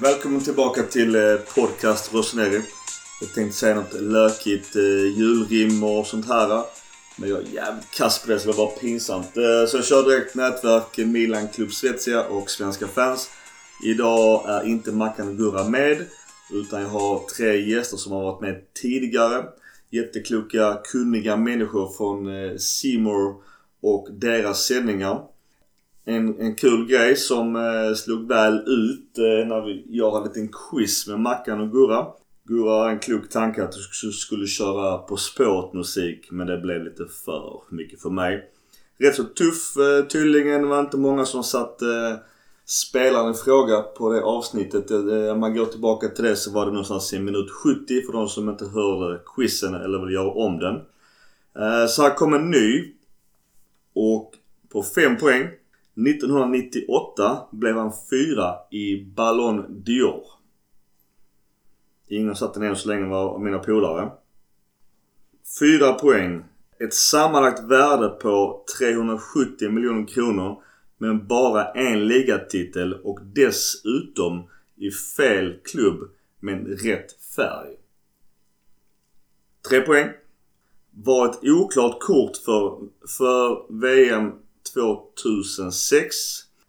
Välkommen tillbaka till eh, podcast Rossoneri. Jag tänkte säga något lökigt eh, julrim och sånt här. Men jag är jävligt kass på det så det var pinsamt. Eh, så jag kör direkt nätverk Milan Club Svezia och Svenska fans. Idag är inte Mackan och Gurra med. Utan jag har tre gäster som har varit med tidigare. Jättekloka, kunniga människor från eh, Seymour och deras sändningar. En, en kul grej som eh, slog väl ut eh, när vi, jag hade en liten quiz med Mackan och Gurra. Gurra har en klok tanke att du skulle köra På spåret musik men det blev lite för mycket för mig. Rätt så tuff eh, tydligen. Det var inte många som satt eh, spelaren i fråga på det avsnittet. Eh, eh om man går tillbaka till det så var det någonstans i minut 70 för de som inte hörde quizen eller vill göra om den. Eh, så här kom en ny. Och på 5 poäng. 1998 blev han fyra i Ballon d'Or. Ingen satte ner så länge var mina polare. Fyra poäng. Ett sammanlagt värde på 370 miljoner kronor men bara en ligatitel och dessutom i fel klubb men rätt färg. Tre poäng. Var ett oklart kort för, för VM 2006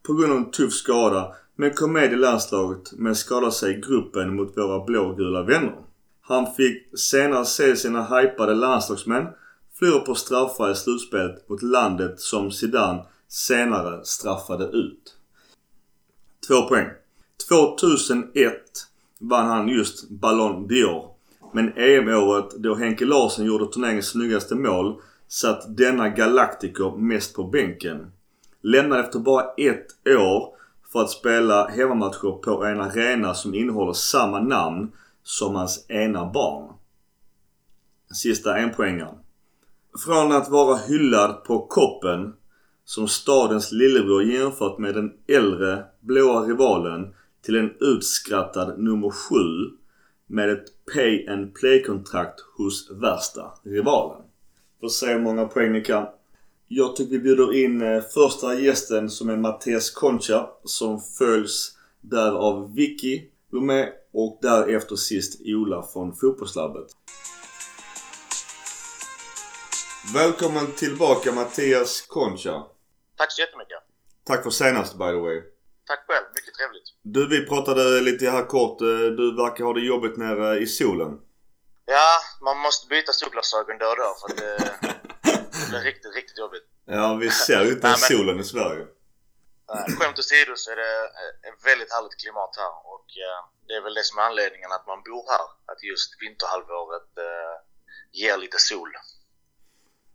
på grund av en tuff skada men kom med i landslaget men skadade sig i gruppen mot våra blågula vänner. Han fick senare se sina hypade landslagsmän flyga på straffar i slutspelet mot landet som Zidane senare straffade ut. Två poäng. 2001 vann han just Ballon d'Or. Men EM-året då Henke Larsson gjorde turneringens snyggaste mål satt denna galaktiker mest på bänken. Lämnade efter bara ett år för att spela hemmamatcher på en arena som innehåller samma namn som hans ena barn. Sista enpoängaren. Från att vara hyllad på koppen som stadens lillebror jämfört med den äldre blåa rivalen till en utskrattad nummer 7 med ett pay and play-kontrakt hos värsta rivalen. Får se hur många poäng ni kan. Jag tycker vi bjuder in eh, första gästen som är Mattias Concha som följs där av Vicky med och därefter sist Ola från Fotbollslabbet. Välkommen tillbaka Mattias Concha. Tack så jättemycket. Tack för senast by the way. Tack själv. Mycket trevligt. Du, vi pratade lite här kort. Eh, du verkar ha det jobbigt nere i solen. Ja, man måste byta solglasögon då och då för att det, det är riktigt, riktigt jobbigt. Ja, vi ser ju inte ens solen i Sverige. Skämt åsido så är det ett väldigt härligt klimat här och det är väl det som är anledningen att man bor här. Att just vinterhalvåret eh, ger lite sol.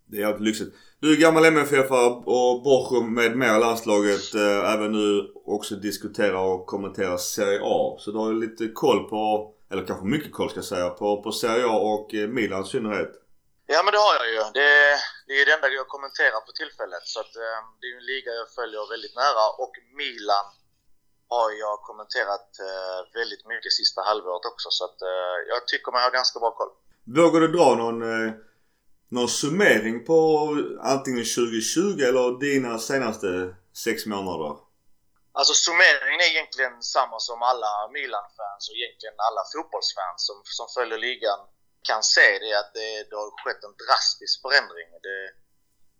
Det är jävligt lyxigt. Du är gammal MFF och Bochum med mera landslaget eh, även nu också diskuterar och kommenterar Serie A. Så du har ju lite koll på, eller kanske mycket koll ska jag säga, på, på Serie A och eh, Milan i synnerhet. Ja men det har jag ju. Det, det är det enda jag kommenterar på tillfället. Så att, eh, det är en liga jag följer väldigt nära och Milan har jag kommenterat eh, väldigt mycket sista halvåret också. Så att eh, jag tycker man har ganska bra koll. Vågar du dra någon eh, någon summering på antingen 2020 eller dina senaste sex månader? Alltså summeringen är egentligen samma som alla Milan-fans och egentligen alla fotbollsfans som, som följer ligan kan se det är att det, det har skett en drastisk förändring. Det,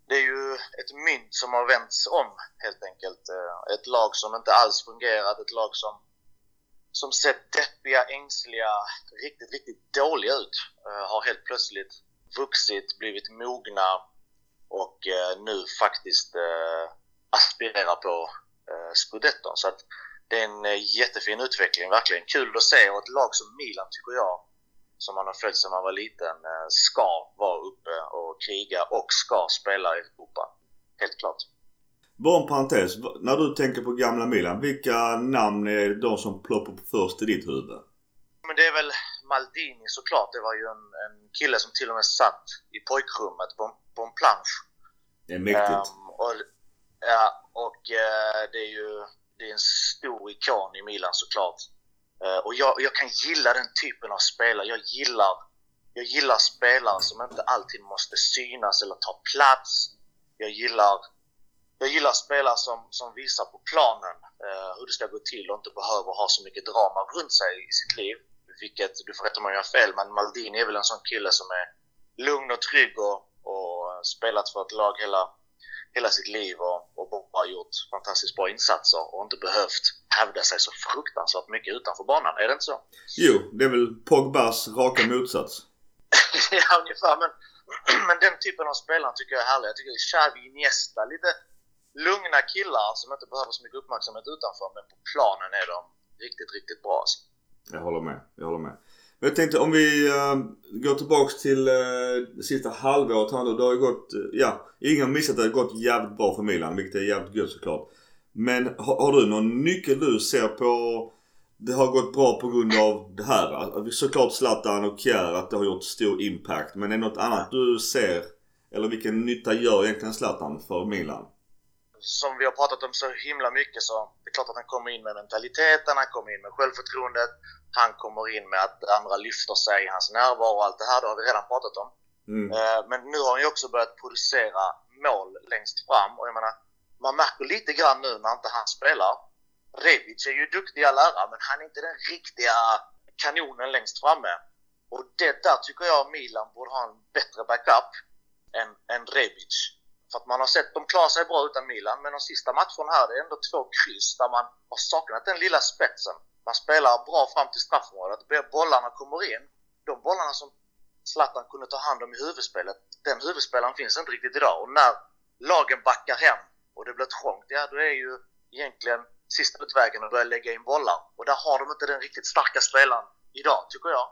det är ju ett mynt som har vänts om helt enkelt. Eh, ett lag som inte alls fungerat, ett lag som, som sett deppiga, ängsliga, riktigt, riktigt dåliga ut eh, har helt plötsligt vuxit, blivit mogna och eh, nu faktiskt aspirerar på scudetton. Så att det är en eh, jättefin utveckling, verkligen. Kul att se och ett lag som Milan tycker jag, som man har följt sedan man var liten, eh, ska vara uppe och kriga och ska spela i Europa. Helt klart. Bara en parentes. När du tänker på gamla Milan, vilka namn är de som ploppar upp först i ditt huvud? Men det är väl Maldini såklart. Det var ju en, en kille som till och med satt i pojkrummet på, på en plansch. Det är mäktigt. Um, och, ja, och eh, det är ju det är en stor ikon i Milan såklart. Eh, och jag, jag kan gilla den typen av spelare. Jag gillar, jag gillar spelare som inte alltid måste synas eller ta plats. Jag gillar jag gillar spelare som, som visar på planen eh, hur det ska gå till och inte behöver ha så mycket drama runt sig i sitt liv. Vilket, du får rätta mig om jag har fel, men Maldini är väl en sån kille som är lugn och trygg och, och spelat för ett lag hela, hela sitt liv och, bara gjort fantastiskt bra insatser och inte behövt hävda sig så fruktansvärt mycket utanför banan. Är det inte så? Jo, det är väl Pogbas raka motsats. ja, ungefär. Men, men den typen av spelare tycker jag är härlig. Jag tycker Xavi, Iniesta, lite lugna killar som inte behöver så mycket uppmärksamhet utanför. Men på planen är de riktigt, riktigt bra. Alltså. Jag håller med. Jag håller med. Men jag tänkte om vi uh, går tillbaks till uh, sista halvåret här nu. Det har ju gått, uh, ja, ingen har missat att det har gått jävligt bra för Milan, vilket är jävligt gött såklart. Men har, har du någon nyckel du ser på det har gått bra på grund av det här? Såklart Zlatan och Kjär att det har gjort stor impact. Men är det något annat du ser? Eller vilken nytta gör egentligen Zlatan för Milan? Som vi har pratat om så himla mycket så det är klart att han kommer in med mentaliteten, han kommer in med självförtroendet. Han kommer in med att andra lyfter sig, hans närvaro och allt det här. Det har vi redan pratat om. Mm. Eh, men nu har han ju också börjat producera mål längst fram och jag menar, man märker lite grann nu när inte han spelar Rebic är ju duktig i all ära, men han är inte den riktiga kanonen längst framme. Och det där tycker jag Milan borde ha en bättre backup än, än Rebic. För att man har sett, de klarar sig bra utan Milan, men de sista matcherna här, det är ändå två kryss där man har saknat den lilla spetsen. Man spelar bra fram till straffområdet, bollarna kommer in. De bollarna som Zlatan kunde ta hand om i huvudspelet, den huvudspelaren finns inte riktigt idag. Och när lagen backar hem och det blir trångt, ja då är ju egentligen sista utvägen att börja lägga in bollar. Och där har de inte den riktigt starka spelaren idag, tycker jag.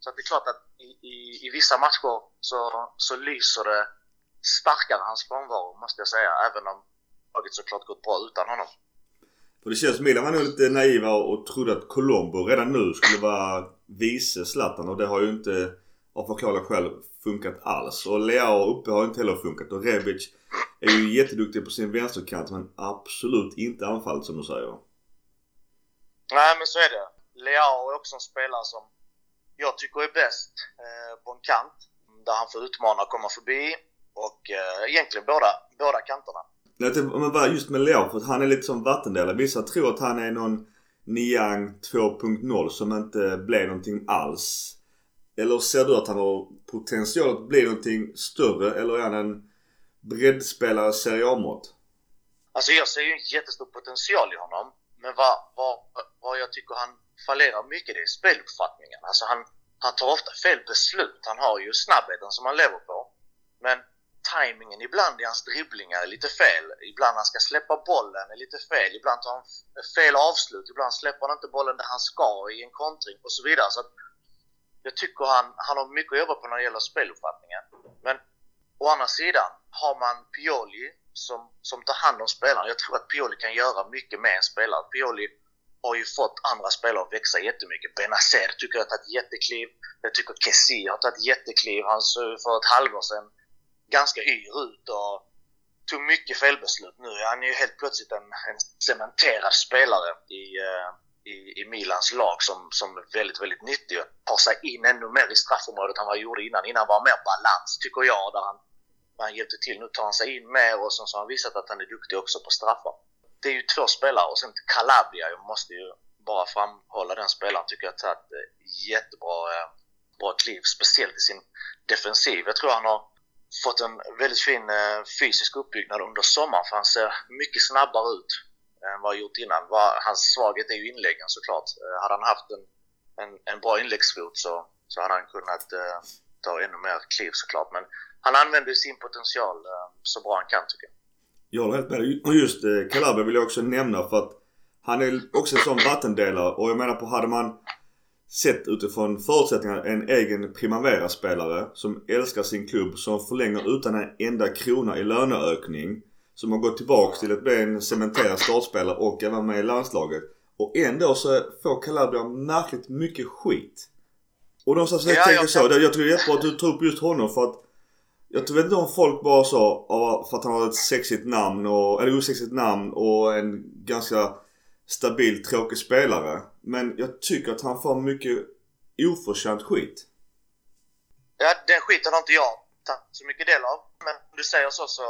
Så att det är klart att i, i, i vissa matcher så, så lyser det starkare hans frånvaro, måste jag säga. Även om laget såklart gått bra utan honom. För det känns som Milan var nog lite naiva och trodde att Colombo redan nu skulle vara vice Zlatan och det har ju inte av förklarliga skäl funkat alls. Och Leao uppe har inte heller funkat och Rebic är ju jätteduktig på sin vänsterkant men absolut inte anfallet som du säger. Nej men så är det. Leao är också en spelare som jag tycker är bäst eh, på en kant. Där han får utmana och komma förbi. Och eh, egentligen båda, båda kanterna. Men vad just med Leao, för han är lite som vattendelare. Vissa tror att han är någon Niang 2.0 som inte blev någonting alls. Eller ser du att han har potential att bli någonting större eller är han en breddspelare Serie A-mått? Alltså jag ser ju en jättestor potential i honom. Men vad, vad, vad jag tycker han fallerar mycket det är speluppfattningen. Alltså han, han tar ofta fel beslut. Han har ju snabbheten som han lever på. Men Timingen ibland i hans dribblingar är lite fel. Ibland han ska släppa bollen är lite fel. Ibland tar han fel avslut. Ibland släpper han inte bollen där han ska i en kontring och så vidare. Så att jag tycker han, han har mycket att jobba på när det gäller speluppfattningen. Men Å andra sidan har man Pioli som, som tar hand om spelarna. Jag tror att Pioli kan göra mycket med en spelare. Pioli har ju fått andra spelare att växa jättemycket. Benazer tycker jag har tagit jättekliv. Jag tycker Kessie har tagit jättekliv. Han såg för ett halvår sedan ganska yr ut och tog mycket felbeslut nu. Han är ju helt plötsligt en, en cementerad spelare i, eh, i, i Milans lag som, som är väldigt, väldigt nyttig. Att sig in ännu mer i straffområdet än vad han gjorde innan. Innan var han mer balans, tycker jag, där han han hjälpte till. Nu tar han sig in mer och sen så har han visat att han är duktig också på straffar. Det är ju två spelare och sen Calabria, jag måste ju bara framhålla den spelaren, tycker jag har tagit eh, jättebra eh, bra kliv, speciellt i sin defensiv. Jag tror han har fått en väldigt fin eh, fysisk uppbyggnad under sommaren för han ser mycket snabbare ut än vad han gjort innan. Hans svaghet är ju inläggen såklart. Eh, hade han haft en, en, en bra inläggsfot så, så hade han kunnat eh, ta ännu mer kliv såklart. Men han använder sin potential eh, så bra han kan tycker jag. Jag håller helt med dig. Och just eh, Kalabi vill jag också nämna för att han är också en sån vattendelare och jag menar på hade man sett utifrån förutsättningar en egen Primavera-spelare som älskar sin klubb som förlänger utan en enda krona i löneökning. Som har gått tillbaks till att bli en cementerad startspelare och även med i landslaget. Och ändå så får Calabria märkligt mycket skit. Och de som ja, tänker jag så. Jag tror det är jättebra att du tar upp just honom för att jag vet inte om folk bara sa för att han har ett sexigt namn och, eller osexigt namn och en ganska stabil tråkig spelare. Men jag tycker att han får mycket oförtjänt skit. Ja, den skiten har inte jag tagit så mycket del av. men om du säger så, så,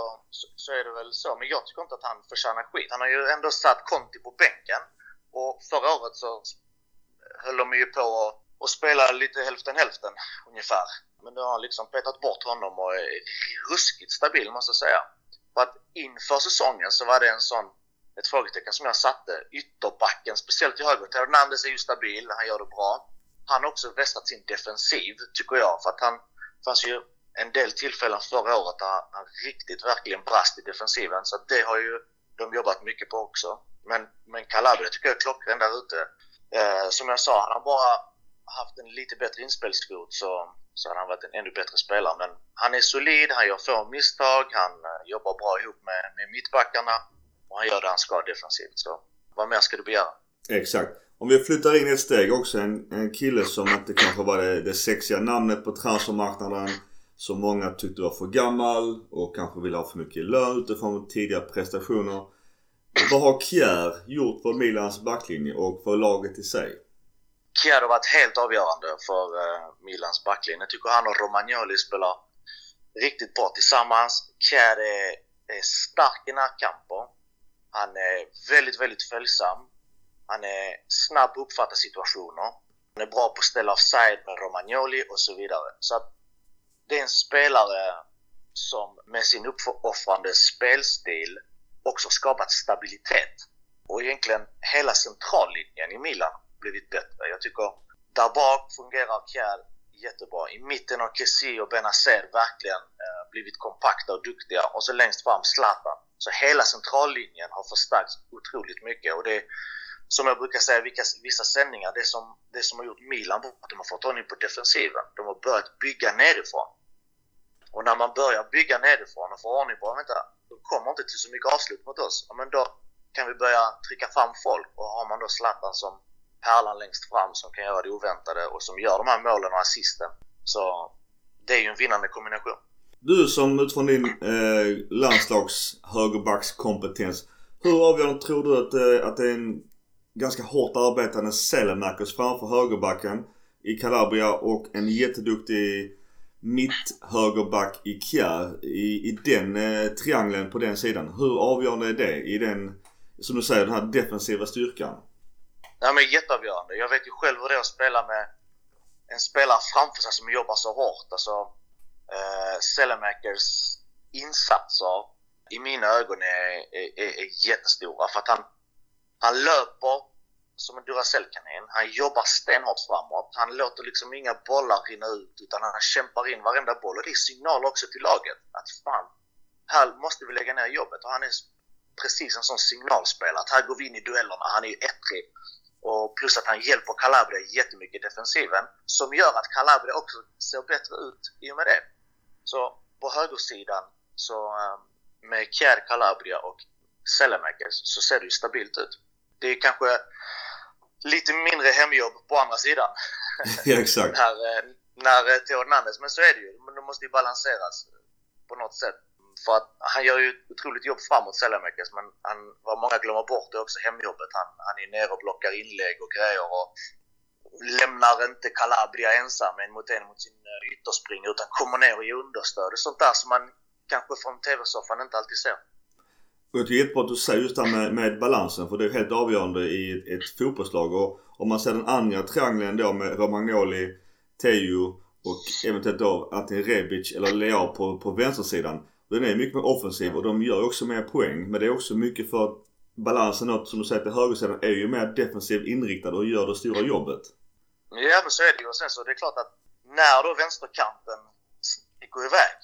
så är det väl så. Men jag tycker inte att han förtjänar skit. Han har ju ändå satt Conti på bänken. Och förra året så höll de ju på att spela lite hälften hälften ungefär. Men nu har han liksom petat bort honom och är ruskigt stabil måste jag säga. För att inför säsongen så var det en sån, ett frågetecken som jag satte. Ytterbacken, speciellt i höger. Hernandez är ju stabil, han gör det bra. Han har också vässat sin defensiv, tycker jag. För att han fanns ju en del tillfällen förra året där han riktigt verkligen brast i defensiven. Så det har ju de jobbat mycket på också. Men, men Calabria tycker jag är klockren där ute. Eh, som jag sa, han har bara haft en lite bättre inspelskvot så, så hade han varit en ännu bättre spelare. Men han är solid, han gör få misstag, han eh, jobbar bra ihop med, med mittbackarna och han gör det han ska defensivt. Så vad mer ska du begära? Exakt. Om vi flyttar in ett steg också. En, en kille som inte kanske var det, det sexiga namnet på transfermarknaden. Som många tyckte var för gammal och kanske ville ha för mycket lön utifrån tidigare prestationer. Vad har Kjär gjort för Milans backlinje och för laget i sig? Kjär har varit helt avgörande för uh, Milans backlinje. Jag tycker han och Romagnoli spelar riktigt bra tillsammans. Kjär är, är stark i närkamper. Han är väldigt, väldigt följsam. Han är snabb på att uppfatta situationer. Han är bra på att ställa offside med Romagnoli och så vidare. Så att det är en spelare som med sin uppoffrande spelstil också skapat stabilitet. Och egentligen hela centrallinjen i Milan blivit bättre. Jag tycker där bak fungerar Kjär jättebra. I mitten har Kessie och Benazer verkligen eh, blivit kompakta och duktiga. Och så längst fram Zlatan. Så hela centrallinjen har förstärkts otroligt mycket. Och det som jag brukar säga i vissa sändningar, det som, det som har gjort Milan bra, att de har fått ordning på defensiven. De har börjat bygga nerifrån. Och när man börjar bygga nerifrån och får ordning på, vänta, de kommer inte till så mycket avslut mot oss. Ja, men då kan vi börja trycka fram folk och har man då Zlatan som pärlan längst fram som kan göra det oväntade och som gör de här målen och assisten. Så det är ju en vinnande kombination. Du som utifrån din eh, landslags högerbackskompetens. Hur avgörande tror du att, eh, att det är en ganska hårt arbetande Selemakers framför högerbacken i Calabria och en jätteduktig mitt högerback i Kjär i, i den eh, triangeln på den sidan. Hur avgörande är det i den, som du säger, den här defensiva styrkan? Ja men jätteavgörande. Jag vet ju själv hur det är att spela med en spelare framför sig som jobbar så hårt. Alltså, eh, Selemakers insatser i mina ögon är, är, är, jättestora. För att han, han löper som en Duracell-kanin. Han jobbar stenhårt framåt. Han låter liksom inga bollar rinna ut utan han kämpar in varenda boll. Och det är signal också till laget att fan, här måste vi lägga ner jobbet. Och han är precis en sån signalspelare. Att här går vi in i duellerna. Han är ju ettrig. Och plus att han hjälper Calabria jättemycket i defensiven. Som gör att Calabria också ser bättre ut i och med det. Så på högersidan så eh, med Kjär Calabria och Selemakers så ser det ju stabilt ut. Det är kanske lite mindre hemjobb på andra sidan. ja, exakt. när, eh, när eh, Theo Hernandez, men så är det ju. Men det måste ju balanseras på något sätt. För att han gör ju ett otroligt jobb framåt Selamakers, men han, vad många glömmer bort är också hemjobbet. Han, han är nere och blockar inlägg och grejer och lämnar inte Calabria ensam en mot en mot sin eh, ytterspring utan kommer ner i understöd. Sånt där som man kanske från TV-soffan inte alltid ser. Och jag tycker det är jättebra att du säger just det här med, med, balansen för det är helt avgörande i ett, ett fotbollslag. Och om man ser den andra triangeln då med Romagnoli, Teo och eventuellt då antingen Rebic eller Leao på, på vänstersidan. Den är mycket mer offensiv och de gör också mer poäng. Men det är också mycket för att balansen som du säger till högersidan är ju mer defensiv inriktad och gör det stora jobbet. Ja men så är det ju. Och sen så det är klart att när då vänsterkanten sticker iväg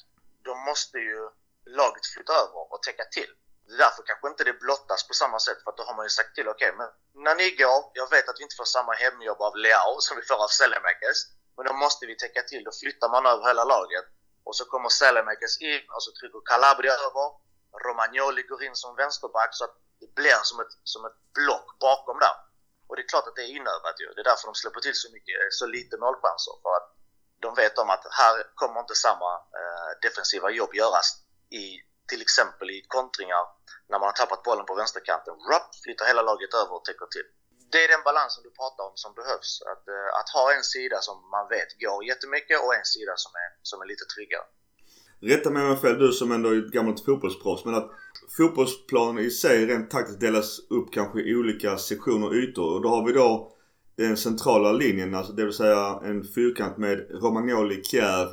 då måste ju laget flytta över och täcka till. Det är därför kanske inte det blottas på samma sätt för att då har man ju sagt till okej okay, men när ni går, jag vet att vi inte får samma hemjobb av Leao som vi får av Selemakers men då måste vi täcka till, då flyttar man över hela laget och så kommer Selemakers in och så trycker Calabria över Romagnoli går in som vänsterback så att det blir som ett, som ett block bakom där. Och det är klart att det är inövat ju. Det är därför de släpper till så mycket, eh, så lite målchanser. För att de vet om att här kommer inte samma eh, defensiva jobb göras i till exempel i kontringar när man har tappat bollen på vänsterkanten. Rup, flyttar hela laget över och täcker till. Det är den balansen du pratar om som behövs. Att, eh, att ha en sida som man vet går jättemycket och en sida som är, som är lite tryggare. rätta mig om jag har fel, du som ändå är ett gammalt fotbollsproffs. Men att fotbollsplanen i sig rent taktiskt delas upp kanske i olika sektioner och ytor. Och då har vi då den centrala linjen, alltså det vill säga en fyrkant med Romagnoli, Kjär,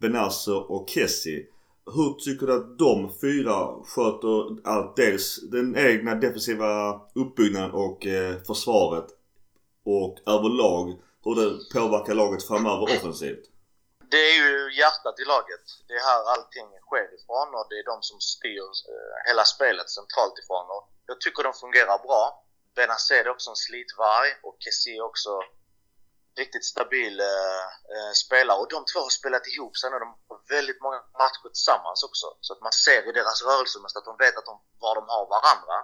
Benasser och Kessi. Hur tycker du att de fyra sköter allt? Dels den egna defensiva uppbyggnaden och eh, försvaret och överlag hur det påverkar laget framöver offensivt? Det är ju hjärtat i laget. Det är här allting sker ifrån och det är de som styr eh, hela spelet centralt ifrån. Och jag tycker de fungerar bra. Benazer är också en slitvarg och Kessie är också riktigt stabil eh, eh spelare. Och de två har spelat ihop sig nu. De har väldigt många matcher tillsammans också. Så att man ser i deras rörelsemönster att de vet att de, var de har varandra.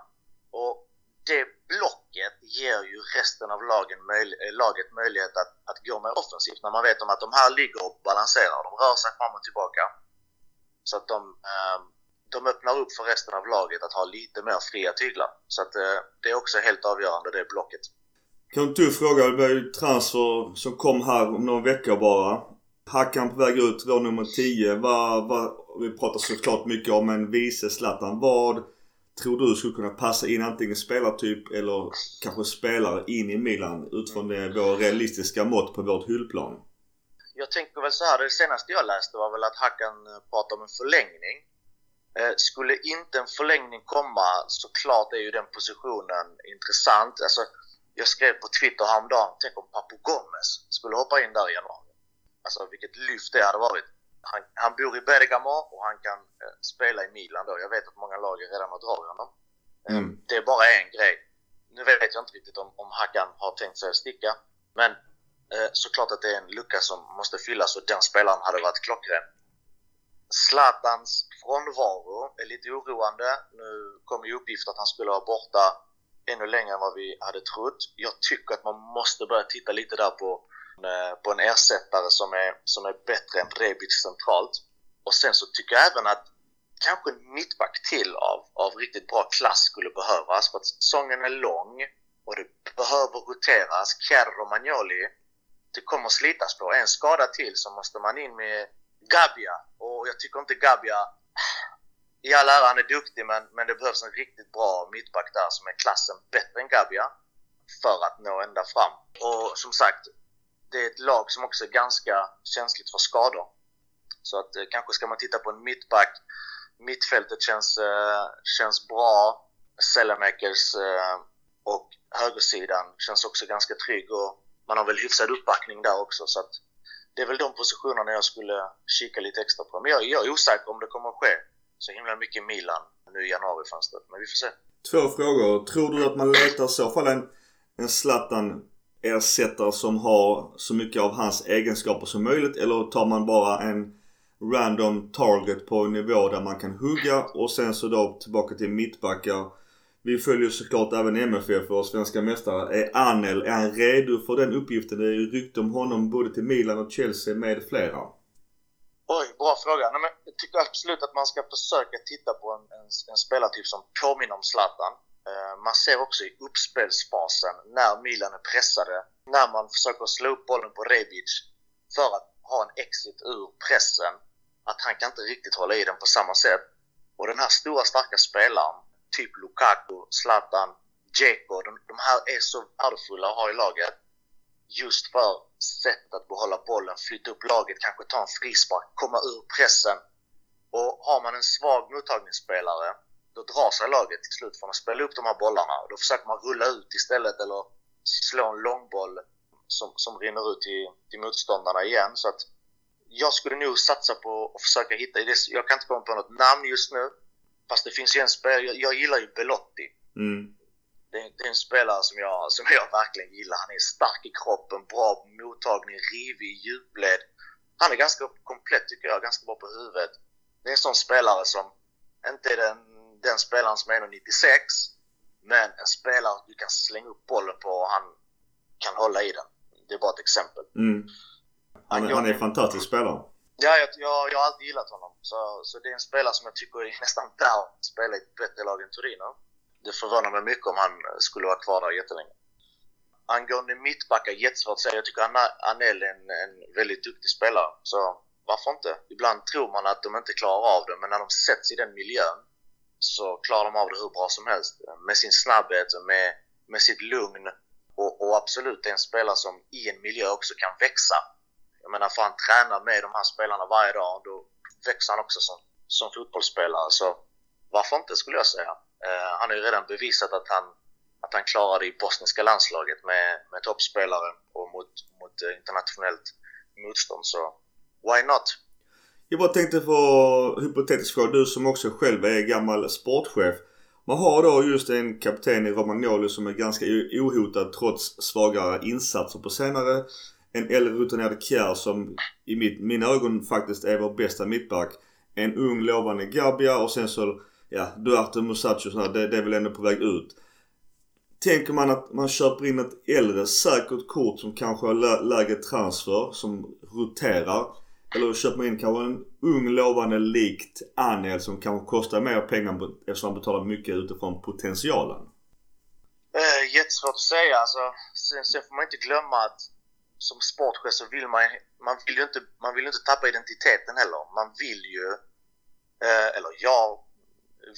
Och det blocket ger ju resten av lagen möj eh, laget möjlighet att, att gå mer offensivt när man vet om att de här ligger och balanserar. De rör sig fram och tillbaka. Så att de, eh, de öppnar upp för resten av laget att ha lite mer fria tyglar. Så att eh, det är också helt avgörande det blocket. Kan inte du fråga, det var ju transfer som kom här om några veckor bara. Hackan på väg ut, vår nummer 10. Vad, vad, vi pratar såklart mycket om en vice Zlatan. Vad tror du skulle kunna passa in antingen spelartyp eller kanske spelare in i Milan utifrån det, vår realistiska mått på vårt hyllplan? Jag tänker väl så här, det senaste jag läste var väl att Hackan eh, pratade om en förlängning. Eh, skulle inte en förlängning komma så klart är ju den positionen intressant. Alltså, jag skrev på Twitter häromdagen, tänk om Papu Gomez skulle hoppa in där i januari. Alltså vilket lyft det hade varit. Han, han bor i Bergamo och han kan eh, spela i Milan då. Jag vet att många lag redan har dragit honom. Eh, mm. Det är bara en grej. Nu vet jag inte riktigt om, om Hakan har tänkt sig att sticka. Men eh, såklart att det är en lucka som måste fyllas och den spelaren hade varit klockren. Zlatans frånvaro är lite oroande. Nu kom ju uppgift att han skulle vara borta ännu längre än vad vi hade trott. Jag tycker att man måste börja titta lite där på, Eh, på en ersättare som är, som är bättre än Rebic centralt. Och sen så tycker jag även att kanske en mittback till av, av riktigt bra klass skulle behövas för att säsongen är lång och det behöver roteras. Kjär Romagnoli, det kommer slitas på. En skada till så måste man in med Gabia och jag tycker inte Gabia i all ära, han är duktig men, men det behövs en riktigt bra mittback där som är klassen bättre än Gabia för att nå ända fram. Och som sagt, det är ett lag som också är ganska känsligt för skador. Så att eh, kanske ska man titta på en mittback. Mittfältet känns, eh, känns bra. Sellemakers eh, och högersidan känns också ganska trygg och man har väl hyfsad uppbackning där också. Så att det är väl de positionerna jag skulle kika lite extra på. Men jag, jag är osäker om det kommer att ske så himla mycket Milan nu i januarifönstret. Men vi får se. Två frågor. Tror du att man letar i så fall en, en Zlatan ersättare som har så mycket av hans egenskaper som möjligt eller tar man bara en random target på en nivå där man kan hugga och sen så då tillbaka till mittbackar. Vi följer såklart även MFF, och svenska mästare. Är Anel, är han redo för den uppgiften? Det är ju rykte om honom både till Milan och Chelsea med flera. Oj, bra fråga. Nej, men jag tycker absolut att man ska försöka titta på en, en, en spelartyp som påminner om Zlatan. Eh, man ser också i uppspelsfasen när Milan är pressade, när man försöker slå upp bollen på Rebic för att ha en exit ur pressen, att han kan inte riktigt hålla i den på samma sätt. Och den här stora starka spelaren, typ Lukaku, Zlatan, Dzeko, de, de här är så värdefulla att ha i laget just för sättet att behålla bollen, flytta upp laget, kanske ta en frispark, komma ur pressen. Och har man en svag mottagningsspelare, då drar sig laget till slut från att spela upp de här bollarna. Då försöker man rulla ut istället eller slå en långboll som, som rinner ut till, till motståndarna igen. Så att jag skulle nog satsa på att försöka hitta, jag kan inte komma på något namn just nu, fast det finns ju en spelare, jag, jag gillar ju Belotti. Mm det, det, är en spelare som jag, som jag verkligen gillar. Han är stark i kroppen, bra mottagning, rivig, djupled. Han är ganska komplett tycker jag, ganska bra på huvudet. Det är en sån spelare som inte är den, den spelaren som är 1,96 men en spelare du kan slänga upp bollen på och han kan hålla i den. Det är bara ett exempel. Mm. Han, han, han är en fantastisk spelare. Ja, jag, jag, jag har alltid gillat honom. Så, så det är en spelare som jag tycker är nästan värd att spela i ett bättre lag än Torino det förvånar mig mycket om han skulle vara kvar där jättelänge. Angående mittbackar, jättesvårt att säga. Jag tycker Anel är en, en väldigt duktig spelare. Så varför inte? Ibland tror man att de inte klarar av det, men när de sätts i den miljön så klarar de av det hur bra som helst. Med sin snabbhet, med, med sitt lugn och, och absolut en spelare som i en miljö också kan växa. Jag menar, får han träna med de här spelarna varje dag, då växer han också som, som fotbollsspelare. Så varför inte, skulle jag säga. Eh, han har ju redan bevisat att han, att han klarar det i bosniska landslaget med, med toppspelare och mot, mot eh, internationellt motstånd. Så why not? Jag bara tänkte på hypotetisk fråga. Du som också själv är gammal sportchef. Man har då just en kapten i Romagnoli som är ganska ohotad trots svagare insatser på senare. En äldre rutinerad Kjär som i mitt, mina ögon faktiskt är vår bästa mittback. En ung lovande Gabia och sen så, ja, Duarte, Musacho och sådär. Det, det är väl ändå på väg ut. Tänker man att man köper in ett äldre säkert kort som kanske har lägre transfer, som roterar. Eller köper man in kanske en ung lovande likt Anel som kanske kostar mer pengar eftersom han betalar mycket utifrån potentialen? Eh, jättesvårt att säga. Alltså, sen, sen får man inte glömma att som sportchef så vill man, man vill ju inte, man vill inte tappa identiteten heller. Man vill ju, eh, eller jag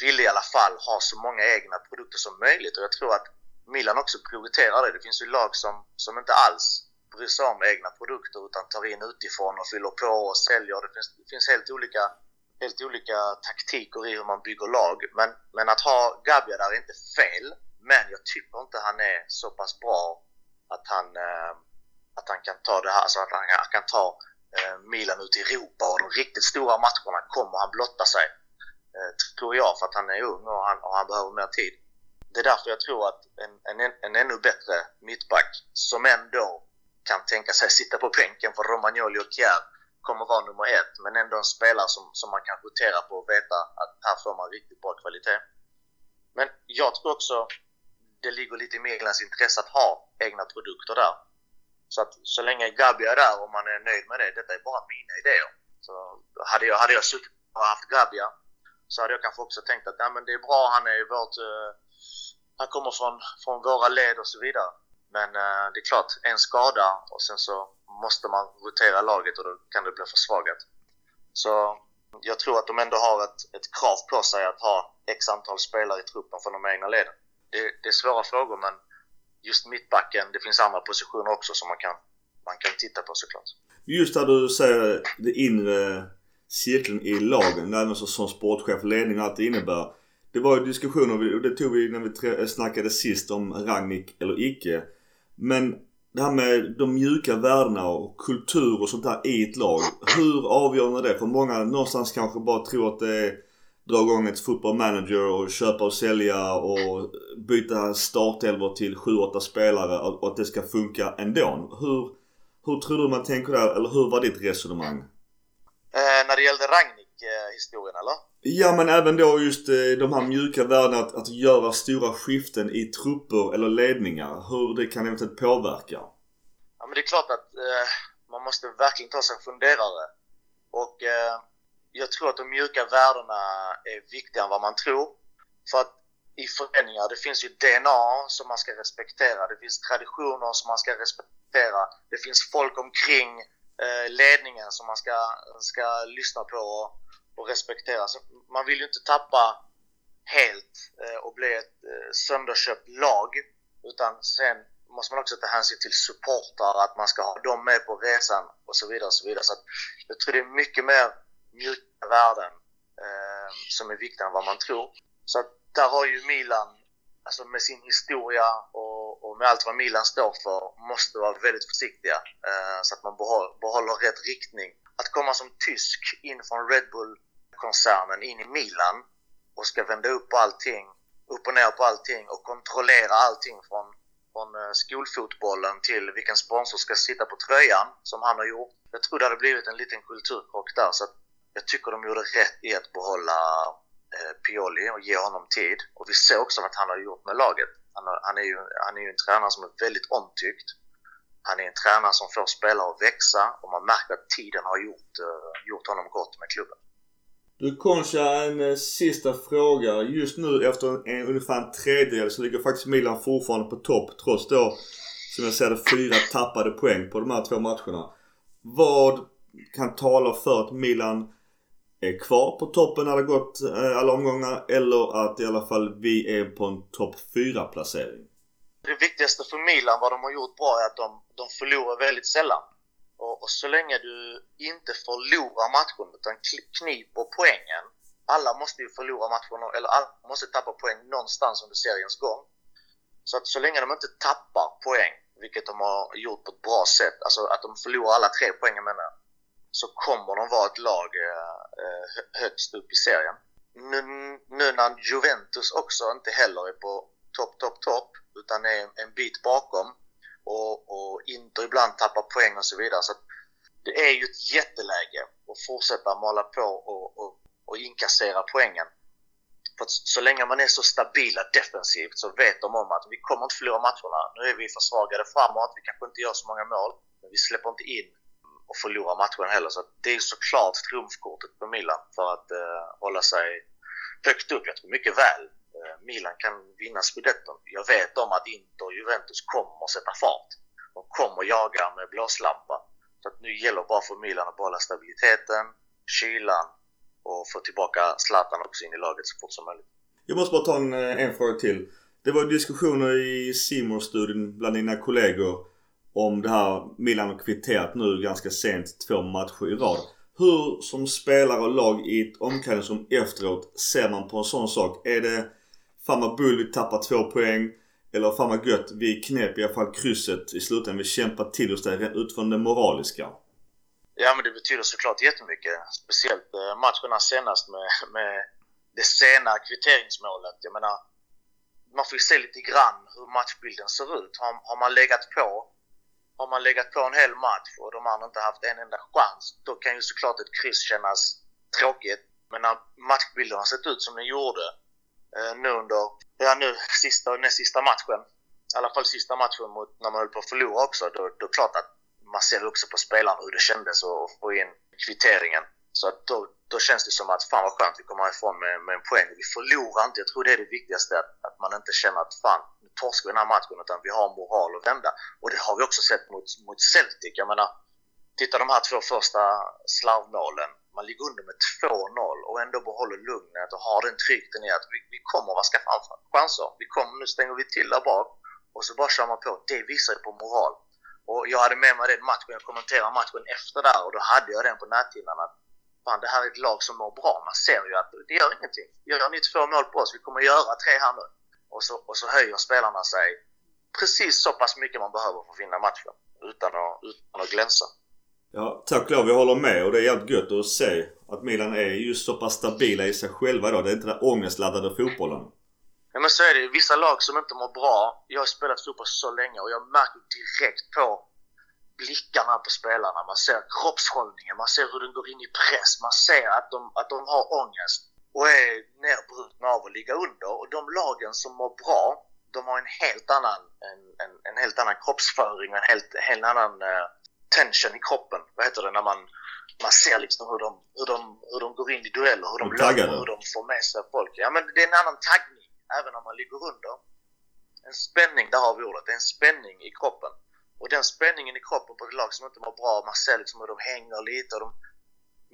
vill i alla fall ha så många egna produkter som möjligt och jag tror att Milan också prioriterar det. Det finns ju lag som, som inte alls bryr sig om egna produkter utan tar in utifrån och fyller på och säljer. Det finns, det finns helt, olika, helt olika taktiker i hur man bygger lag. Men, men att ha Gabia där är inte fel. Men jag tycker inte han är så pass bra att han, eh, att han kan ta det här, alltså att han, han kan ta eh, Milan ut i Europa och de riktigt stora matcherna kommer han blotta sig. Eh, tror jag, för att han är ung och han, och han behöver mer tid. Det är därför jag tror att en, en, en ännu bättre mittback som ändå kan tänka sig sitta på bänken för Romagnoli och Kjär kommer vara nummer ett, men ändå en spelare som, som man kan rotera på och veta att här får man riktigt bra kvalitet. Men jag tror också det ligger lite i Milans intresse att ha egna produkter där. Så att så länge Gabi är där och man är nöjd med det, detta är bara mina idéer. Så hade jag, hade jag suttit och haft Gabia så hade jag kanske också tänkt att ja, men det är bra, han är vårt... Uh, han kommer från, från våra led och så vidare. Men eh, det är klart, en skada och sen så måste man rotera laget och då kan det bli försvagat. Så jag tror att de ändå har ett, ett krav på sig att ha x antal spelare i truppen från de egna leden. Det, det är svåra frågor men just mittbacken, det finns andra positioner också som man kan, man kan titta på såklart. Just där du säger det inre cirkeln i lagen, även som sportchef, ledning och allt det innebär. Det var ju diskussioner och det tog vi när vi eh, snackade sist om Ragnik eller icke. Men det här med de mjuka värdena och kultur och sånt där i ett lag. Hur avgörande är det? För många någonstans kanske bara tror att det är dra igång ett football manager och köpa och sälja och byta startelvor till 7-8 spelare och att det ska funka ändå. Hur, hur tror du man tänker där? Eller hur var ditt resonemang? Eh, när det gällde Ragnik-historien eh, eller? Ja men även då just eh, de här mjuka värdena att, att göra stora skiften i trupper eller ledningar. Hur det kan eventuellt påverka. Ja men det är klart att eh, man måste verkligen ta sig en funderare. Och eh, jag tror att de mjuka värdena är viktigare än vad man tror. För att i föreningar, det finns ju DNA som man ska respektera. Det finns traditioner som man ska respektera. Det finns folk omkring eh, ledningen som man ska, ska lyssna på och, respektera. Så man vill ju inte tappa helt eh, och bli ett eh, sönderköpt lag. Utan sen måste man också ta hänsyn till supportrar, att man ska ha dem med på resan och så vidare. Och så vidare. Så jag tror det är mycket mer mjuka värden eh, som är viktigare än vad man tror. Så att där har ju Milan, alltså med sin historia och, och med allt vad Milan står för, måste vara väldigt försiktiga eh, så att man behåller, behåller rätt riktning. Att komma som tysk in från Red Bull koncernen in i Milan och ska vända upp allting, upp och ner på allting och kontrollera allting från, från eh, skolfotbollen till vilken sponsor ska sitta på tröjan som han har gjort. Jag tror det hade blivit en liten kulturkrock där. Så jag tycker de gjorde rätt i att behålla eh, Pioli och ge honom tid. Och vi ser också vad han har gjort med laget. Han, har, han, är ju, han är ju en tränare som är väldigt omtyckt. Han är en tränare som får spelare att växa och man märker att tiden har gjort, eh, gjort honom gott med klubben. Du Concha, en eh, sista fråga. Just nu efter en, en, ungefär en tredjedel så ligger faktiskt Milan fortfarande på topp trots då, som jag ser det, fyra tappade poäng på de här två matcherna. Vad kan tala för att Milan är kvar på toppen när det gått eh, alla omgångar eller att i alla fall vi är på en topp 4 placering? Det viktigaste för Milan, vad de har gjort bra, är att de, de förlorar väldigt sällan. Och, så länge du inte förlorar matchen utan kniper poängen. Alla måste ju förlora matchen, eller alla måste tappa poäng någonstans under seriens gång. Så att så länge de inte tappar poäng, vilket de har gjort på ett bra sätt, alltså att de förlorar alla tre poängen menar jag, så kommer de vara ett lag eh, eh högst upp i serien. Nu, nu när Juventus också inte heller är på topp, topp, topp utan är en bit bakom och, och Inter ibland tappar poäng och så vidare. Så det är ju ett jätteläge att fortsätta mala på och, och, och inkassera poängen. För att så länge man är så stabila defensivt så vet de om att vi kommer inte förlora matcherna. Nu är vi försvagade framåt, vi kanske inte gör så många mål, men vi släpper inte in och förlora matchen heller. Så det är såklart trumfkortet på Milan för att eh, hålla sig högt upp. Jag tror mycket väl eh, Milan kan vinna scudetton. Jag vet om att Inter och Juventus kommer att sätta fart. De kommer jaga med blåslampa. Så att nu gäller bara för Milan att behålla stabiliteten, kylan och få tillbaka Zlatan också in i laget så fort som möjligt. Jag måste bara ta en, eh, en fråga till. Det var diskussioner i simor studien bland dina kollegor om det här Milan har kvitterat nu ganska sent två matcher i rad. Hur som spelare och lag i ett omklädningsrum efteråt ser man på en sån sak? Är det Fan vad bull vi tappar två poäng. Eller fan vad gött vi knep i alla fall krysset i slutändan. Vi kämpar till oss där utifrån det moraliska. Ja men det betyder såklart jättemycket. Speciellt eh, matcherna senast med, med det sena kvitteringsmålet. Jag menar, man får ju se lite grann hur matchbilden ser ut. Har, har man legat på har man legat på en hel match och de andra inte haft en enda chans, då kan ju såklart ett kryss kännas tråkigt. Men när matchbilden har sett ut som den gjorde Eh, nu under, ja nu sista näst sista matchen, i alla fall sista matchen mot, när man höll på att förlora också, då, då är det klart att man ser också på spelarna hur det kändes att få in kvitteringen. Så att då, då känns det som att fan vad skönt vi kommer härifrån med, med en poäng. Vi förlorar inte. Jag tror det är det viktigaste. Att, att man inte känner att fan, nu torskar vi den här matchen. Utan vi har moral att vända. Och det har vi också sett mot, mot Celtic. Jag menar, titta de här två första slarvmålen. Man ligger under med 2-0 och ändå behåller lugnet och har den tryggheten i att vi, vi kommer att skaffa chanser. Vi kommer, nu stänger vi till där bak och så bara kör man på. Det visar ju på moral. Och jag hade med mig den matchen, jag kommenterade matchen efter där och då hade jag den på näthinnan att fan, det här är ett lag som mår bra. Man ser ju att det gör ingenting. Gör ni två mål på oss, vi kommer göra tre här nu. Och så, och så höjer spelarna sig precis så pass mycket man behöver för att vinna matchen. Utan att, utan att glänsa. Ja, tack och lov. Jag håller med och det är jävligt gött att se att Milan är just så pass stabila i sig själva idag. Det är inte den ångestladdade fotbollen. Ja men så är det. Vissa lag som inte mår bra. Jag har spelat fotboll så länge och jag märker direkt på blickarna på spelarna, man ser kroppshållningen, man ser hur den går in i press, man ser att de, att de har ångest och är nedbrutna av att ligga under. Och de lagen som mår bra, de har en helt annan, en, en, en helt annan kroppsföring och en helt, helt annan eh, tension i kroppen. Vad heter det? När man, man ser liksom hur de, hur, de, hur de går in i dueller, hur de, de löper, hur de får med sig folk. Ja, men det är en annan taggning, även om man ligger under. En spänning, där har vi ordet. Det är en spänning i kroppen. Och den spänningen i kroppen på ett lag som inte mår bra, man ser liksom hur de hänger lite och de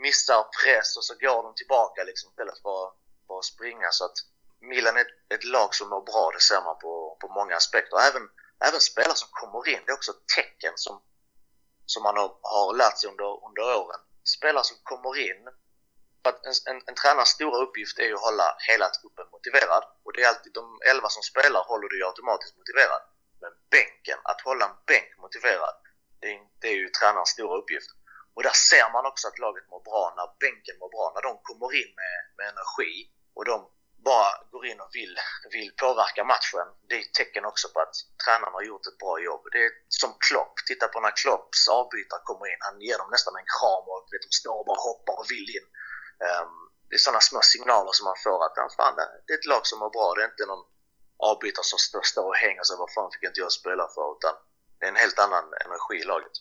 missar press och så går de tillbaka liksom istället för, för att springa. Så att Milan är ett, ett, lag som mår bra, det ser man på, på många aspekter. Även, även spelare som kommer in, det är också ett tecken som, som man har, har lärt sig under, under åren. Spelare som kommer in, att en, en, en tränars stora uppgift är ju att hålla hela truppen motiverad. Och det är alltid de elva som spelar håller du ju automatiskt motiverad. Men bänken, att hålla en bänk motiverad, det är, det är ju tränarens stora uppgift. Och där ser man också att laget mår bra när bänken mår bra, när de kommer in med, med energi och de bara går in och vill, vill påverka matchen. Det är ett tecken också på att tränaren har gjort ett bra jobb. Det är som Klopp. Titta på när Klopps avbytare kommer in. Han ger dem nästan en kram och vet, de står och bara hoppar och vill in. Um, det är sådana små signaler som man får att fan, det är ett lag som mår bra. Det är inte någon avbytare som står, står och hänger sig. Vad fan fick inte jag spela för? Utan det är en helt annan energi i laget.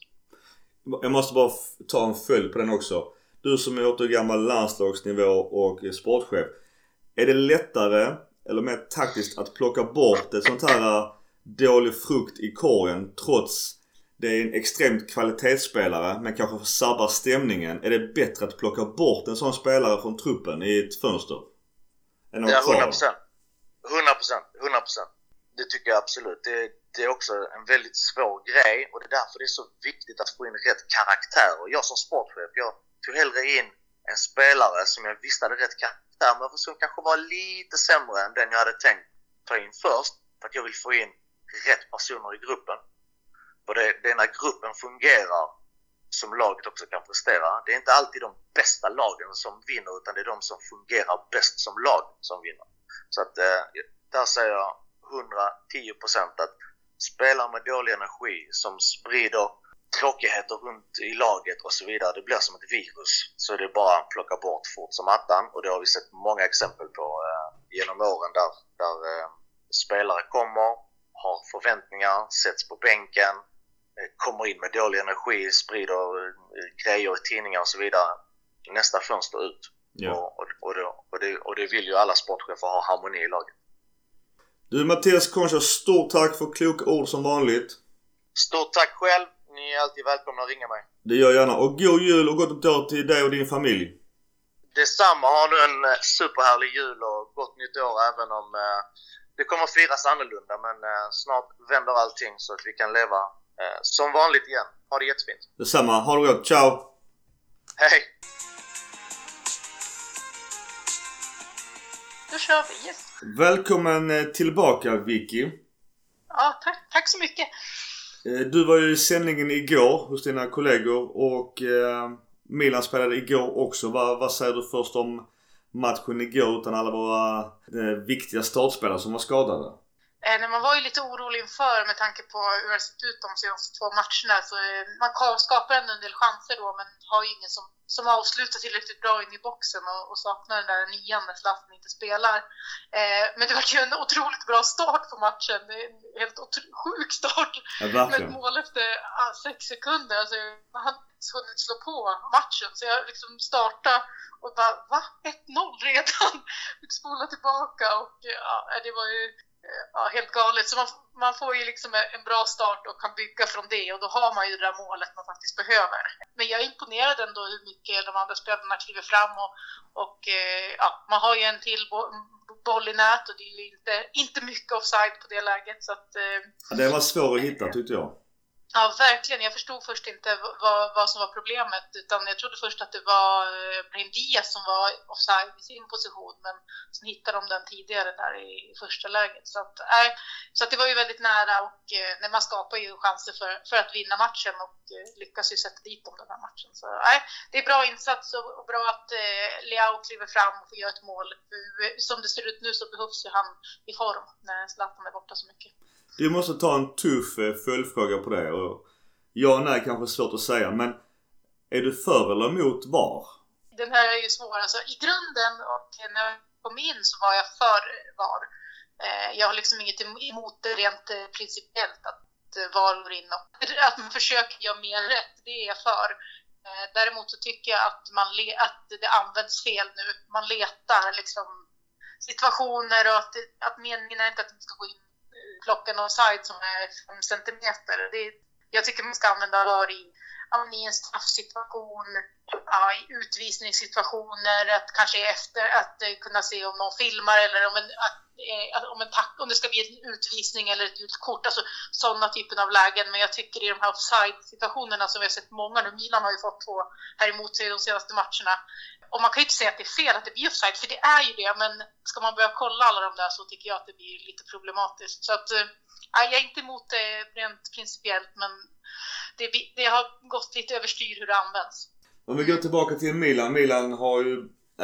Jag måste bara ta en följd på den också. Du som är återgammal landslagsnivå och sportchef. Är det lättare eller mer taktiskt att plocka bort ett sånt här äh, dålig frukt i korgen trots det är en extremt kvalitetsspelare men kanske sabbar stämningen. Är det bättre att plocka bort en sån spelare från truppen i ett fönster? Än ja, 100 procent. 100 procent. 100 procent. Det tycker jag absolut. Det, det, är också en väldigt svår grej och det är därför det är så viktigt att få in rätt karaktär. Och jag som sportchef, jag tog hellre in en spelare som jag visste hade rätt karaktär men som kanske var lite sämre än den jag hade tänkt ta in först. För att jag vill få in rätt personer i gruppen. För det, det är när gruppen fungerar som laget också kan prestera. Det är inte alltid de bästa lagen som vinner utan det är de som fungerar bäst som lag som vinner. Så att eh, där säger jag 110% att spelare med dålig energi som sprider tråkigheter runt i laget och så vidare. Det blir som ett virus. Så det är bara att plocka bort fort som attan och det har vi sett många exempel på eh, genom åren där, där eh, spelare kommer, har förväntningar, sätts på bänken, eh, kommer in med dålig energi, sprider eh, grejer i tidningar och så vidare. Nästa fönster ut. Ja. Och, och, och, det, och, det, och det vill ju alla sportchefer ha harmoni i laget. Du Mattias Concha, stort tack för kloka ord som vanligt. Stort tack själv. Ni är alltid välkomna att ringa mig. Det gör jag gärna. Och god jul och gott nytt år till dig och din familj. Detsamma. Ha nu en eh, superhärlig jul och gott nytt år även om eh, det kommer att firas annorlunda. Men eh, snart vänder allting så att vi kan leva eh, som vanligt igen. Ha det jättefint. Detsamma. Ha det gott. Ciao! Hej! Då kör vi. Yes. Välkommen eh, tillbaka Vicky. Ja, tack, tack så mycket. Eh, du var ju i sändningen igår hos dina kollegor och eh, Milan spelade igår också. Vad, vad säger du först om matchen igår utan alla våra eh, viktiga startspelare som var skadade? Eh, man var ju lite orolig inför med tanke på hur det sett ut de senaste två matcherna. Så eh, man skapar ändå en del chanser då men har ju ingen som, som avslutar tillräckligt bra in i boxen och, och saknar den där nian när Zlatan inte spelar. Eh, men det var ju en otroligt bra start på matchen. Det är en helt sjuk start. Med ett mål efter ah, sex sekunder. Alltså, han hunnit slå på matchen så jag liksom startade och bara va? 1-0 redan? Fick spola tillbaka och ja, det var ju ja, helt galet. Så man, man får ju liksom en bra start och kan bygga från det och då har man ju det där målet man faktiskt behöver. Men jag är imponerad ändå hur mycket de andra spelarna kliver fram och, och eh, ja, man har ju en till boll i nät och det är ju inte, inte mycket offside på det läget. Så att, eh, ja, det var svårt att hitta tyckte jag. Ja, verkligen. Jag förstod först inte vad, vad som var problemet utan jag trodde först att det var eh, Brahim Diaz som var offside i sin position men sen hittade de den tidigare där i första läget. Så, att, äh, så att det var ju väldigt nära och äh, man skapar ju chanser för, för att vinna matchen och äh, lyckas ju sätta dit dem den här matchen. Så äh, det är bra insats och, bra att äh, Leao kliver fram och får göra ett mål. Som det ser ut nu så behövs ju han i form när Zlatan är borta så mycket. Du måste ta en tuff eh, följdfråga på det. Och ja och nej kanske är svårt att säga men är du för eller emot VAR? Den här är ju svår. Alltså, I grunden och när jag kom in så var jag för VAR. Eh, jag har liksom inget emot det rent eh, principiellt att eh, VAR går in och att man försöker göra mer rätt. Det är jag för. Däremot så tycker jag att, man att det används fel nu. Man letar liksom situationer och att, att meningen är inte att de ska gå in klockan offside som är 5 centimeter. Det, jag tycker man ska använda VAR i, i en straffsituation, ja, i utvisningssituationer, att kanske efter att uh, kunna se om någon filmar eller om en, att, uh, om, en tack, om det ska bli en utvisning eller ett gult kort, alltså sådana typen av lägen. Men jag tycker i de här offside-situationerna som vi har sett många nu, Milan har ju fått två här emot sig de senaste matcherna, och man kan ju inte säga att det är fel att det blir offside, för det är ju det. Men ska man börja kolla alla de där så tycker jag att det blir lite problematiskt. Så att, äh, jag är inte emot det rent principiellt, men det, det har gått lite överstyr hur det används. Om vi går tillbaka till Milan. Milan har ju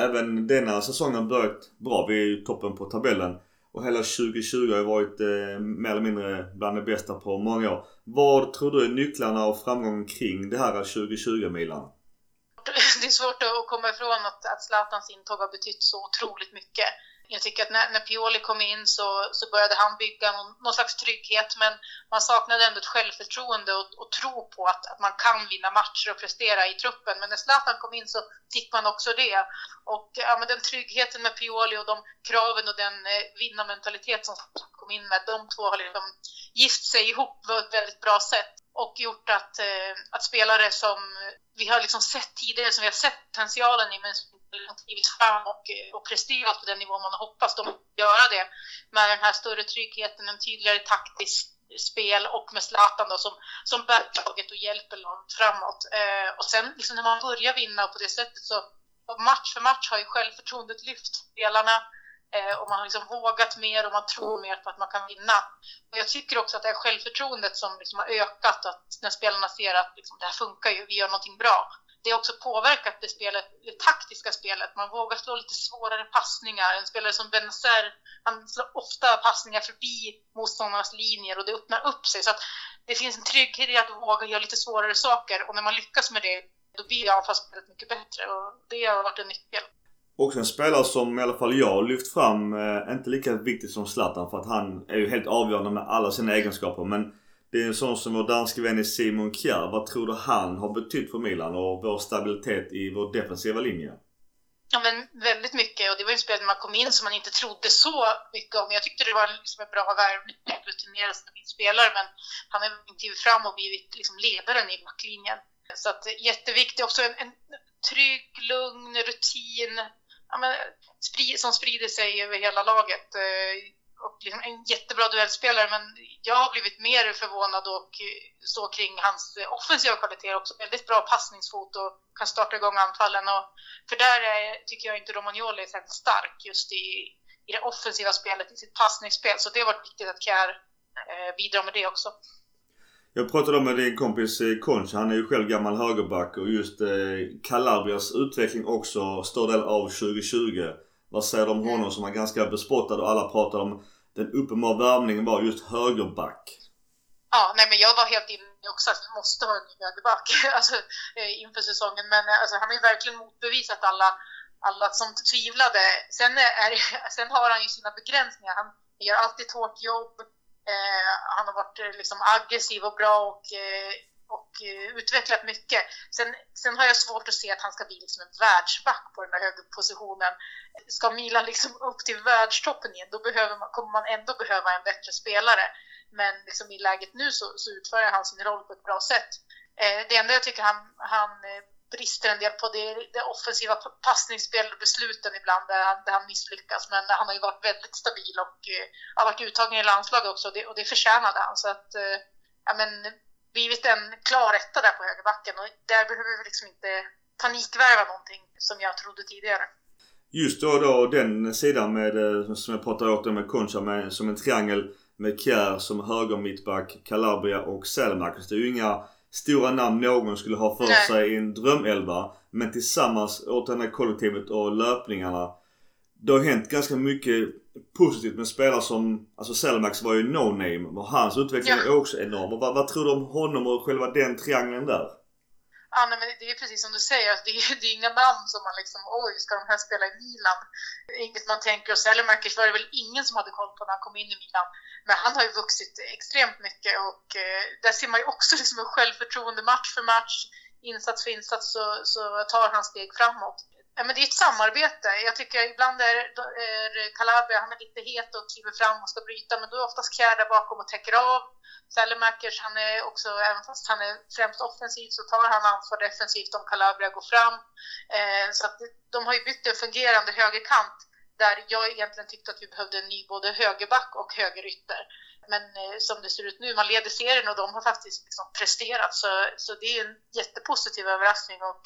även denna säsongen börjat bra. Vi är ju toppen på tabellen. Och hela 2020 har varit eh, mer eller mindre bland det bästa på många år. Vad tror du är nycklarna och framgången kring det här 2020 Milan? det är svårt att komma ifrån att, att Zlatans intåg har betytt så otroligt mycket. Jag tycker att när, när Pioli kom in så, så började han bygga någon, någon slags trygghet, men man saknade ändå ett självförtroende och, och tro på att, att man kan vinna matcher och prestera i truppen. Men när Zlatan kom in så fick man också det. Och ja, men den tryggheten med Pioli och de kraven och den eh, vinnarmentalitet som kom in med, de två har liksom gift sig ihop på ett väldigt bra sätt och gjort att, eh, att spelare som vi har liksom sett tidigare, som vi har sett potentialen i, men som inte har klivit fram och, eh, och presterat på den nivå man har hoppats, de göra det med den här större tryggheten, en tydligare taktisk spel och med Zlatan då som, som bär laget och hjälper laget framåt. Eh, och sen liksom när man börjar vinna på det sättet så match för match har ju självförtroendet lyft spelarna och man har liksom vågat mer och man tror mer på att man kan vinna. Och jag tycker också att det är självförtroendet som liksom har ökat, att när spelarna ser att liksom, det här funkar ju, vi gör någonting bra. Det har också påverkat det, spelet, det taktiska spelet. Man vågar slå lite svårare passningar. En spelare som Benazer, han slår ofta passningar förbi motståndarnas linjer och det öppnar upp sig. Så det finns en trygghet i att våga göra lite svårare saker och när man lyckas med det då blir anfallsspelet mycket bättre och det har varit en nyckel. Också en spelare som i alla fall jag lyft fram, eh, inte lika viktig som Zlatan för att han är ju helt avgörande med alla sina egenskaper. Men det är en sån som vår danske vän Simon Kjær. Vad tror du han har betytt för Milan och vår stabilitet i vår defensiva linje? Ja men väldigt mycket och det var ju en spelare när man kom in som man inte trodde så mycket om. Jag tyckte det var liksom en bra värvning, rutinerad stabil spelare men han har klivit fram och blivit liksom ledaren i backlinjen. Så att jätteviktigt också en, en trygg, lugn rutin ja, men, som sprider sig över hela laget. Eh, och liksom en jättebra duellspelare, men jag har blivit mer förvånad och eh, så kring hans eh, offensiva kvaliteter också. Väldigt bra passningsfot och kan starta igång anfallen. Och, för där är, tycker jag inte Romagnoli är särskilt stark just i, i det offensiva spelet, i sitt passningsspel. Så det har varit viktigt att Kjär eh, bidrar med det också. Jag pratade med din kompis eh, Concha. Han är ju själv gammal högerback och just eh, Calabrias utveckling också stor del av 2020. Vad säger du om honom mm. som är ganska bespottad och alla pratar om den uppenbara värvningen var just högerback? Ja, nej men jag var helt inne också att vi måste ha en ny högerback alltså, eh, inför säsongen. Men alltså, han har ju verkligen motbevisat alla, alla som tvivlade. Sen, är, sen har han ju sina begränsningar. Han gör alltid ett hårt jobb. Eh, han har varit eh, liksom aggressiv och bra och, eh, och eh, utvecklat mycket. Sen, sen har jag svårt att se att han ska bli liksom en världsback på den där högerpositionen. Ska Milan liksom upp till världstoppen igen, då behöver man, kommer man ändå behöva en bättre spelare. Men liksom i läget nu så, så utför han sin roll på ett bra sätt. Eh, det enda jag tycker han, han brister en del på det, det offensiva passningsspelet och besluten ibland där han, där han misslyckas. Men han har ju varit väldigt stabil och eh, har varit uttagen i landslaget också och det, och det förtjänade han. Så att, eh, ja men, blivit en klar etta där på högerbacken och där behöver vi liksom inte panikvärva någonting som jag trodde tidigare. Just då, då den sidan med, eh, som jag pratade åt med Concha med, som en triangel med Kjär som höger mittback, Calabria och Selmark. Det är ju inga stora namn någon skulle ha för Nej. sig i en drömelva. Men tillsammans åt det här kollektivet och löpningarna. Det har hänt ganska mycket positivt med spelare som, alltså Selmax var ju no-name och hans utveckling ja. är också enorm. Och vad, vad, tror du om honom och själva den triangeln där? Ja, nej, men det är precis som du säger, det är, det är inga namn som man liksom, oj, ska de här spela i Milan? Inget man tänker, och Selemakers var det väl ingen som hade koll på när han kom in i Milan. Men han har ju vuxit extremt mycket och eh, där ser man ju också liksom en självförtroende match för match, insats för insats så, så tar han steg framåt. Ja, men det är ett samarbete. Jag tycker ibland är, är Calabria, han är lite het och kliver fram och ska bryta, men då är oftast Kjär där bakom och täcker av. Sellemakers, han är också, även fast han är främst offensiv så tar han ansvar defensivt om Calabria går fram. Eh, så att de har ju byggt en fungerande högerkant där jag egentligen tyckte att vi behövde en ny både högerback och högerytter. Men eh, som det ser ut nu, man leder serien och de har faktiskt liksom presterat. Så, så det är en jättepositiv överraskning och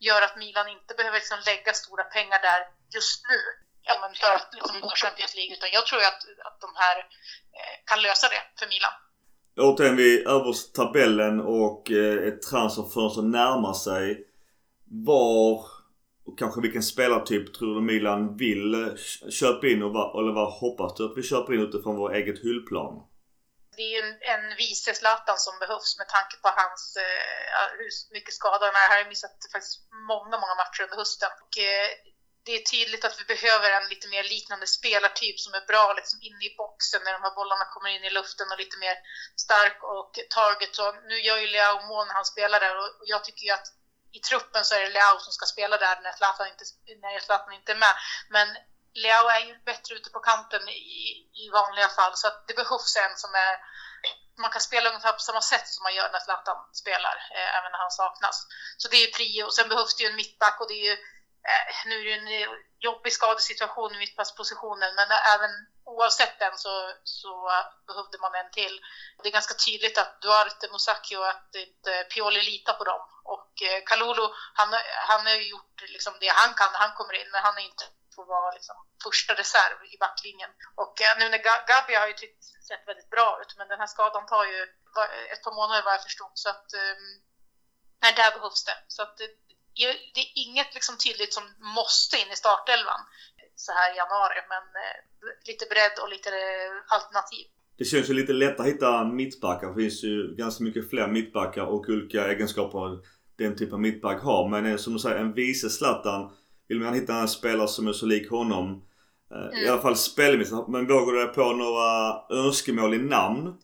gör att Milan inte behöver liksom lägga stora pengar där just nu ja, men för att liksom nå Champions League. Utan jag tror att, att de här eh, kan lösa det för Milan. Återigen, vi överst tabellen och eh, ett transferfönster närmar sig. Var och kanske vilken spelartyp tror du Milan vill eh, köpa in och vad, eller vad hoppas du att vi köper in utifrån vår eget hyllplan? Det är ju en, en vice Zlatan som behövs med tanke på hans, eh, hur mycket skador han är. Han har missat faktiskt många, många matcher under hösten. Och, eh, det är tydligt att vi behöver en lite mer liknande spelartyp som är bra liksom inne i boxen när de här bollarna kommer in i luften och lite mer stark och target. Så nu gör ju Leao mål när han spelar där och jag tycker ju att i truppen så är det Leao som ska spela där när Zlatan inte, när Zlatan inte är med. Men Leao är ju bättre ute på kanten i, i vanliga fall så att det behövs en som är man kan spela ungefär på samma sätt som man gör när Zlatan spelar, eh, även när han saknas. Så det är ju prio. Sen behövs det ju en mittback och det är ju, Eh, nu är det ju en eh, jobbig skadesituation i mittbackspositionen, men även oavsett den så, så behövde man en till. Det är ganska tydligt att Duarte, Musaki och att inte Pioli litar på dem. Och eh, Kalulu, han, han har ju gjort liksom det han kan när han kommer in, men han är inte får vara liksom första reserv i backlinjen. Och nu när Gabi har ju tyckt sett väldigt bra ut, men den här skadan tar ju ett par månader vad jag förstod. Så att, ehm, nej, där behövs det. Så att det, är inget liksom tydligt som måste in i startelvan så här i januari, men eh, lite bredd och lite alternativ. Det känns ju lite lätt att hitta mittbackar. Det finns ju ganska mycket fler mittbackar och olika egenskaper den typen av mittback har. Men eh, som du säger, en vice Zlatan vill man hitta en spelare som är så lik honom. Eh, mm. I alla fall spelmässigt. Men vågar du på några önskemål i namn?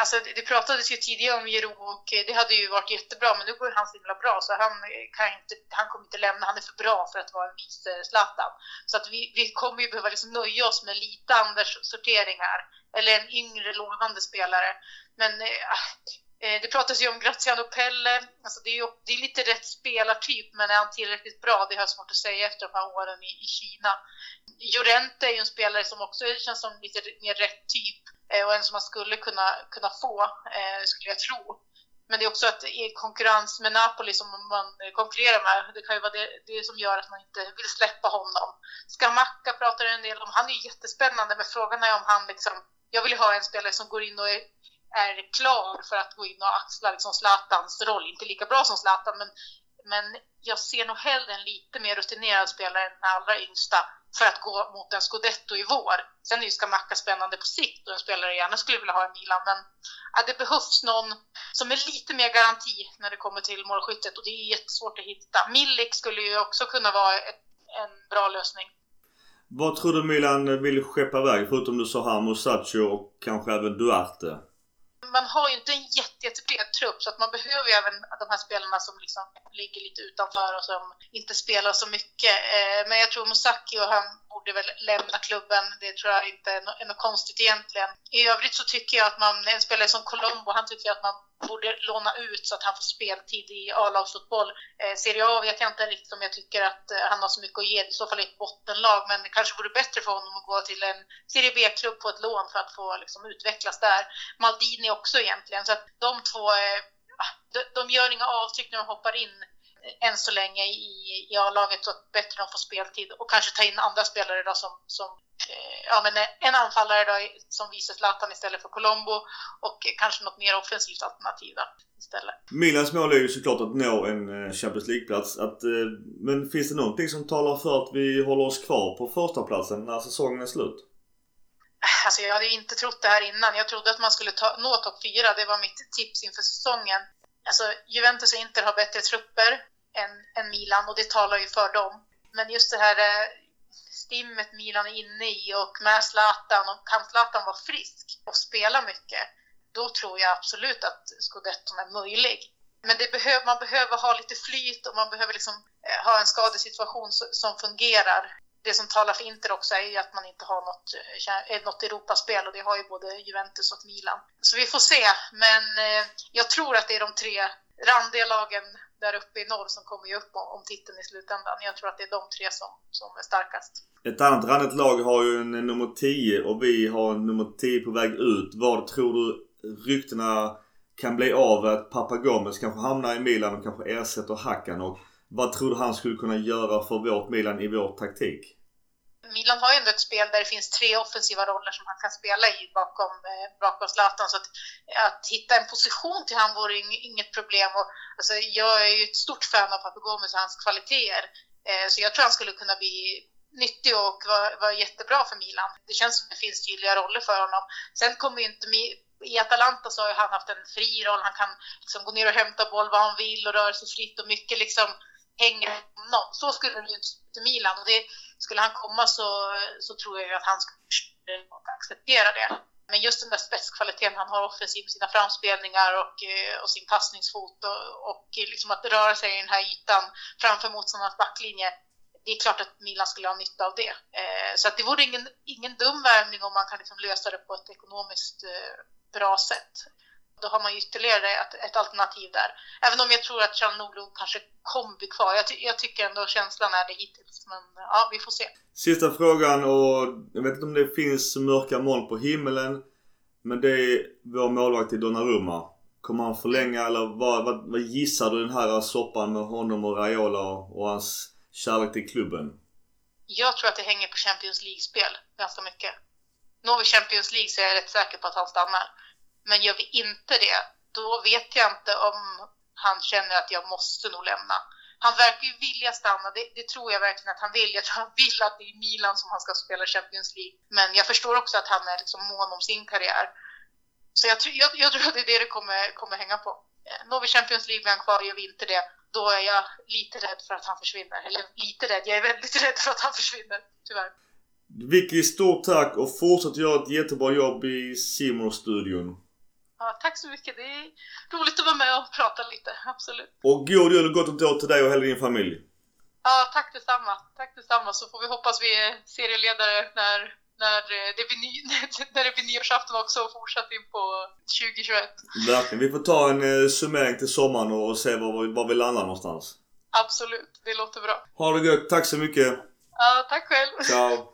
Alltså det, pratades ju tidigare om Jero och eh, det hade ju varit jättebra men nu går han så himla bra så han, eh, kan inte, han kommer inte lämna, han är för bra för att vara en vice Zlatan. Så att vi, vi kommer ju behöva liksom nöja oss med lite Anders sorteringar eller en yngre lovande spelare. Men eh, eh, det pratas ju om Graziano Pelle, alltså det, är ju, det är lite rätt spelartyp men är han tillräckligt bra? Det har jag svårt att säga efter de här åren i, i Kina. Jorente är ju en spelare som också känns som lite mer rätt typ Eh, och en som man skulle kunna, kunna få, eh, skulle jag tro. Men det är också att i konkurrens med Napoli som man konkurrerar med, det kan ju vara det, det som gör att man inte vill släppa honom. Skamacka pratar en del om, han är ju jättespännande, men frågan är om han liksom, jag vill ha en spelare som går in och är, är klar för att gå in och axla liksom Zlatans roll, inte lika bra som Zlatan, men, men jag ser nog hellre en lite mer rutinerad spelare än den allra yngsta för att gå mot en scudetto i vår. Sen är ju Scamacca spännande på sikt och en spelare jag gärna skulle vilja ha i Milan. Men ja, det behövs någon som är lite mer garanti när det kommer till målskyttet och det är jättesvårt att hitta. Milik skulle ju också kunna vara ett, en bra lösning. Vad tror du Milan vill skeppa iväg förutom du sa här Musacho och kanske även Duarte? Man har ju inte en jätte, jättebred trupp så att man behöver ju även de här spelarna som liksom ligger lite utanför och som inte spelar så mycket. Eh, men jag tror Musaki och han borde väl lämna klubben. Det tror jag inte är något konstigt egentligen. I övrigt så tycker jag att man, en spelare som Colombo, han tycker att man borde låna ut så att han får speltid i A-lagsfotboll. Eh, Serie A vet jag inte riktigt om jag tycker att eh, han har så mycket att ge, i så fall i ett bottenlag, men det kanske vore bättre för honom att gå till en Serie B-klubb på ett lån för att få liksom, utvecklas där. Maldini också egentligen, så att de två, eh, ah, de, de gör inga avtryck när de hoppar in än så länge i, i A-laget så att bättre de får speltid och kanske ta in andra spelare då som, som eh, ja, men en anfallare då som visar Zlatan istället för Colombo och kanske något mer offensivt alternativ då, istället. Milans mål är ju såklart att nå en eh, Champions League-plats. Att, eh, men finns det någonting som talar för att vi håller oss kvar på första platsen när säsongen är slut? Alltså jag hade inte trott det här innan. Jag trodde att man skulle ta, nå topp fyra. Det var mitt tips inför säsongen. Alltså Juventus och Inter har bättre trupper än, än Milan och det talar ju för dem. Men just det här eh, stimmet Milan är inne i och med Zlatan och kan Zlatan vara frisk och spela mycket, då tror jag absolut att scudetton är möjlig. Men det behöver, man behöver ha lite flyt och man behöver liksom eh, ha en skadesituation som fungerar. Det som talar för Inter också är ju att man inte har något, eh, något Europaspel och det har ju både Juventus och Milan. Så vi får se, men jag tror att det är de tre randiga lagen där uppe i norr som kommer ge upp om, om titeln i slutändan. Jag tror att det är de tre som, som är starkast. Ett annat randigt lag har ju en nummer 10 och vi har en nummer 10 på väg ut. Vad tror du ryktena kan bli av att Papagomes kanske hamnar i Milan och kanske ersätter Hakan? Och vad tror du han skulle kunna göra för vårt Milan i vår taktik? Milan har ju ändå ett spel där det finns tre offensiva roller som han kan spela i bakom, eh, bakom Zlatan. Så att, att hitta en position till han vore inget problem. Och, alltså, jag är ju ett stort fan av Papagomis och hans kvaliteter. Eh, så jag tror han skulle kunna bli nyttig och vara var jättebra för Milan. Det känns som det finns tydliga roller för honom. Sen kommer ju inte i Atalanta så har han haft en fri roll. Han kan liksom gå ner och hämta boll vad han vill och röra sig fritt och mycket liksom hänger honom. Så skulle det ju inte till Milan. Och det, skulle han komma så, så tror jag ju att han skulle acceptera det. Men just den där spetskvaliteten han har offensivt med sina framspelningar och, eh, och sin passningsfot och, och liksom att röra sig i den här ytan framför motståndarnas backlinje. det är klart att Milan skulle ha nytta av det. Eh, så att det vore ingen, ingen dum värvning om man kan liksom lösa det på ett ekonomiskt eh, bra sätt. Då har man ytterligare ett, ett alternativ där. Även om jag tror att Calhanoglu kanske kommer bli kvar. Jag, ty jag, tycker ändå känslan är det hittills. Men ja, vi får se. Sista frågan och jag vet inte om det finns mörka moln på himmelen. Men det är vår målvakt i Donnarumma. Kommer han förlänga eller vad, vad, vad gissar du den här soppan med honom och Raiola och hans kärlek till klubben? Jag tror att det hänger på Champions League-spel ganska mycket. Når vi Champions League så är jag rätt säker på att han stannar. Men gör vi inte det, då vet jag inte om han känner att jag måste nog lämna. Han verkar ju vilja stanna, det, det, tror jag verkligen att han vill. Jag tror han vill att det är Milan som han ska spela Champions League. Men jag förstår också att han är liksom mån om sin karriär. Så jag, jag, jag tror att det är det det kommer, kommer hänga på. Eh, når vi Champions League blir han kvar, gör vi inte det, då är jag lite rädd för att han försvinner. Eller lite rädd, jag är väldigt rädd för att han försvinner, tyvärr. Vicky, stort tack och fortsätt göra ett jättebra jobb i simor studion Ja, tack så mycket. Det är roligt att vara med och prata lite, absolut. Och god jul och gott nytt år till dig och hela din familj. Ja, tack detsamma. Tack detsamma. Så får vi hoppas vi är serieledare när, när, det, blir ny, när det blir nyårsafton också och fortsatt in på 2021. Verkligen. Vi får ta en eh, summering till sommaren och se var, var vi landar någonstans. Absolut. Det låter bra. Ha det gött. Tack så mycket. Ja, tack själv. Ciao.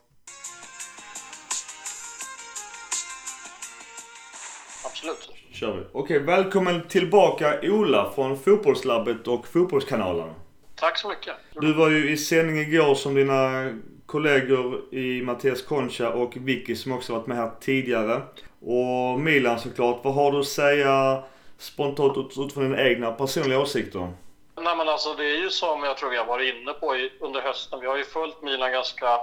Absolut. Kör vi. Okej, välkommen tillbaka Ola från Fotbollslabbet och Fotbollskanalen. Tack så mycket. Du var ju i sändning igår som dina kollegor i Mattias Concha och Vicky som också varit med här tidigare. Och Milan såklart. Vad har du att säga spontant utifrån dina egna personliga åsikter? Nej men alltså det är ju som jag tror vi har varit inne på under hösten. Vi har ju följt Milan ganska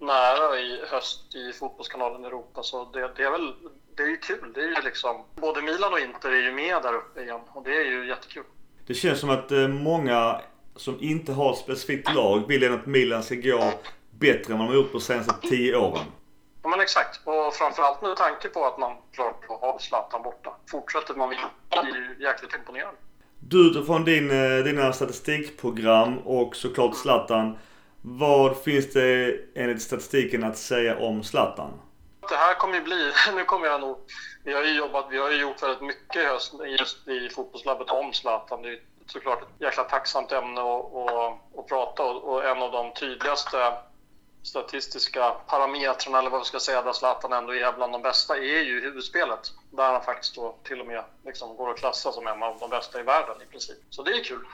nära i höst i Fotbollskanalen Europa. Så det, det är väl det är ju kul. Det är ju liksom, både Milan och Inter är ju med där uppe igen och det är ju jättekul. Det känns som att eh, många som inte har ett specifikt lag vill att Milan ska gå bättre än vad de har gjort på senaste tio åren. Ja men exakt. Och framförallt med tanke på att man klart har Zlatan borta. Fortsätter man vinna det är ju jäkligt imponerande. Du utifrån din, eh, dina statistikprogram och såklart Zlatan. Vad finns det enligt statistiken att säga om Zlatan? Det här kommer ju bli, nu kommer jag nog, vi har ju jobbat, vi har ju gjort väldigt mycket just, just i fotbollslabbet om Zlatan. Det är såklart ett jäkla tacksamt ämne att prata och, och en av de tydligaste statistiska parametrarna, eller vad vi ska säga, där Zlatan ändå är bland de bästa, är ju huvudspelet. Där han faktiskt då till och med liksom går att klassa som en av de bästa i världen i princip. Så det är kul.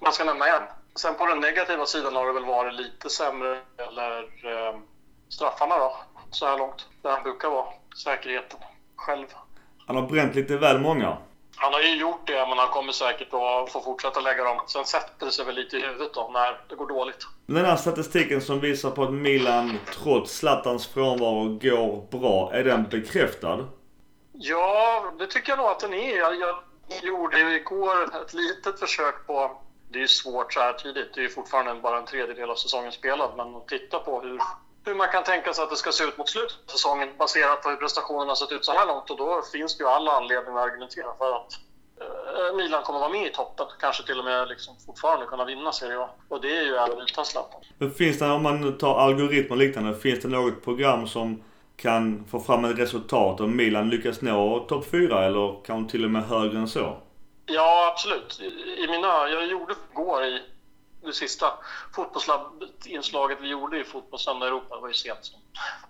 Man ska nämna en. Sen på den negativa sidan har det väl varit lite sämre, eller eh, straffarna då så här långt. Där han brukar vara. Säkerheten själv. Han har bränt lite väl många. Han har ju gjort det, men han kommer säkert att få fortsätta lägga dem. Sen sätter det sig väl lite i huvudet då, när det går dåligt. Den här statistiken som visar på att Milan, trots Zlatans frånvaro, går bra. Är den bekräftad? Ja, det tycker jag nog att den är. Jag, jag gjorde igår ett litet försök på... Det är ju svårt så här tidigt. Det är ju fortfarande bara en tredjedel av säsongen spelad. Men att titta på hur hur man kan tänka sig att det ska se ut mot slutet av säsongen baserat på hur prestationerna har sett ut så här långt. Och då finns det ju alla anledningar att argumentera för att eh, Milan kommer vara med i toppen. Kanske till och med liksom fortfarande kunna vinna Serie A. Och det är ju även utan Zlatan. Men finns det, om man tar algoritmer och liknande, finns det något program som kan få fram ett resultat om Milan lyckas nå topp 4 eller kanske till och med högre än så? Ja, absolut. I mina, jag gjorde igår i det sista fotbollslabbinslaget vi gjorde i Fotbollssöndag Europa, det var ju sent som,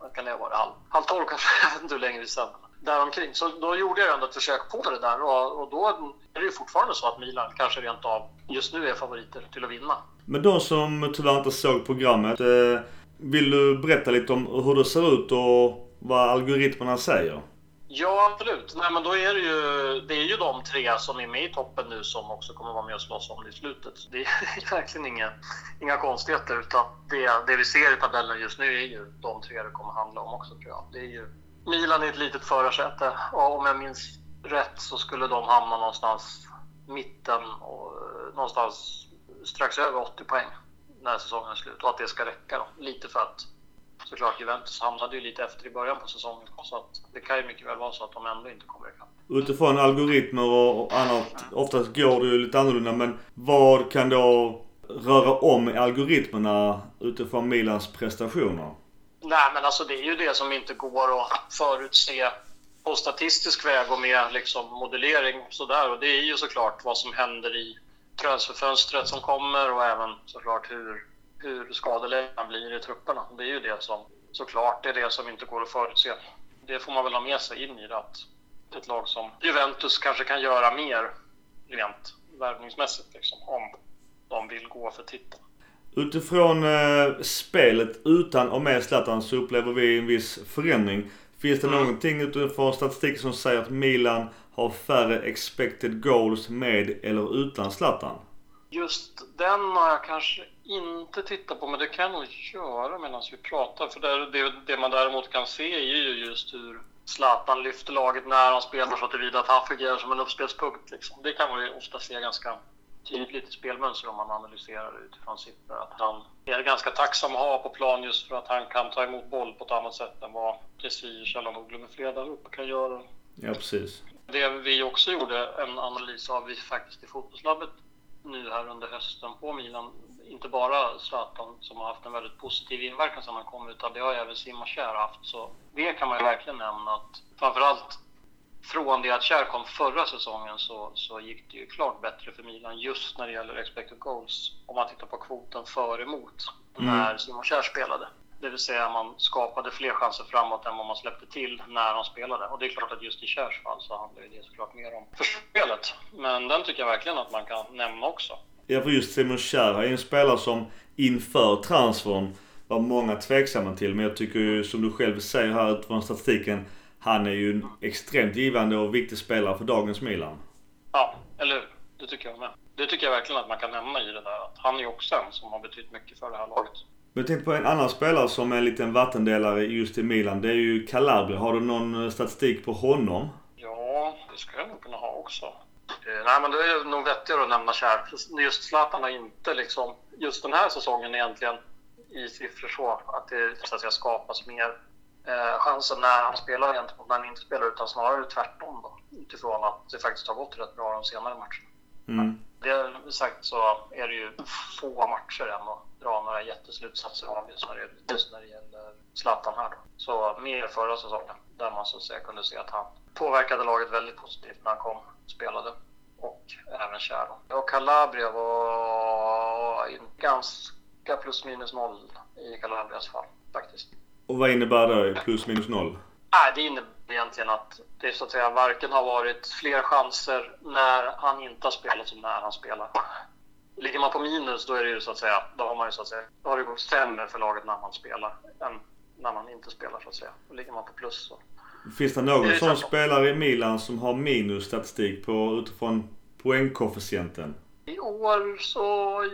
vad kan det ha varit, halv, halv tolv kanske, jag vet inte hur länge vi sen. Däromkring. Så då gjorde jag ändå ett försök på det där och, och då är det ju fortfarande så att Milan kanske rent av just nu är favoriter till att vinna. Men de som tyvärr inte såg programmet, eh, vill du berätta lite om hur det ser ut och vad algoritmerna säger? Ja, absolut. Nej, men då är det, ju, det är ju de tre som är med i toppen nu som också kommer vara med och slåss om det i slutet. Det är verkligen inga, inga konstigheter. Utan det, det vi ser i tabellen just nu är ju de tre det kommer handla om också, tror jag. Det är ju Milan är ett litet förarsäte. Och om jag minns rätt så skulle de hamna någonstans mitten och någonstans strax över 80 poäng när säsongen är slut. Och att det ska räcka då. Lite för att såklart Juventus hamnade ju lite efter i början på säsongen. Så att det kan ju mycket väl vara så att de ändå inte kommer ikapp. Utifrån algoritmer och annat, oftast går det ju lite annorlunda men vad kan då röra om i algoritmerna utifrån Milans prestationer? Nej, men alltså det är ju det som inte går att förutse på statistisk väg och med liksom modellering sådär. Och det är ju såklart vad som händer i transferfönstret som kommer och även såklart hur, hur skadelägena blir i trupperna. Det är ju det som såklart det är det som inte går att förutse. Det får man väl ha med sig in i det att ett lag som Juventus kanske kan göra mer rent värvningsmässigt liksom, om de vill gå för titeln. Utifrån eh, spelet utan och med Zlatan så upplever vi en viss förändring. Finns det mm. någonting utifrån statistiken som säger att Milan har färre expected goals med eller utan Zlatan? Just den har jag kanske inte tittat på, men det kan jag nog göra medan vi pratar. För det, det, det man däremot kan se är ju just hur Zlatan lyfter laget när han spelar så tillvida att han fungerar som en uppspelspunkt. Liksom. Det kan man ju ofta se ganska tydligt i spelmönster om man analyserar utifrån siffror. Att han är ganska tacksam att ha på plan just för att han kan ta emot boll på ett annat sätt än vad Kessie, Källanoglu med flera där uppe kan göra. Ja, precis. Det vi också gjorde en analys av vi faktiskt i fotbollslabbet nu här under hösten på Milan. Inte bara Zlatan som har haft en väldigt positiv inverkan sedan han kom utan det har även Simma Kjär haft. Så det kan man ju verkligen nämna att framförallt från det att Kjär kom förra säsongen så, så gick det ju klart bättre för Milan just när det gäller expected goals. Om man tittar på kvoten för emot mm. när Simon Kjär spelade. Det vill säga man skapade fler chanser framåt än vad man släppte till när han spelade. Och det är klart att just i Kärs fall så handlar det såklart mer om förspelet. Men den tycker jag verkligen att man kan nämna också. Ja, för just Simon Kjär är en spelare som inför transfern var många tveksamma till. Men jag tycker ju som du själv säger här utifrån statistiken. Han är ju en extremt givande och viktig spelare för dagens Milan. Ja, eller hur? Det tycker jag med. Det tycker jag verkligen att man kan nämna i det där. Att han är ju också en som har betytt mycket för det här laget. Men jag tänkte på en annan spelare som är en liten vattendelare just i Milan. Det är ju Calabria. Har du någon statistik på honom? Ja, det skulle jag nog kunna ha också. Eh, nej, men det är nog vettigare att nämna Kjär. Just Zlatan har inte liksom, just den här säsongen egentligen i siffror så att det så att säga, skapas mer eh, chanser när han spelar gentemot när han inte spelar utan snarare tvärtom då. Utifrån att det faktiskt har gått rätt bra de senare matcherna. Mm. Det sagt så är det ju få matcher än att dra några jätteslutsatser av just när det, just när det gäller Zlatan här då. Så mer förra säsongen där man så att säga kunde se att han påverkade laget väldigt positivt när han kom spelade. Och även då. Och Calabria var ganska plus minus noll i Calabrias fall faktiskt. Och vad innebär det plus minus noll? Nej, det innebär egentligen att det så att säga varken har varit fler chanser när han inte har spelat som när han spelar. Ligger man på minus då är det ju så att säga, då har man ju så att säga, då har det gått sämre för laget när man spelar än när man inte spelar så att säga. Och ligger man på plus så. Finns det någon det sån spelare i Milan som har minusstatistik på utifrån poängkoefficienten? I år så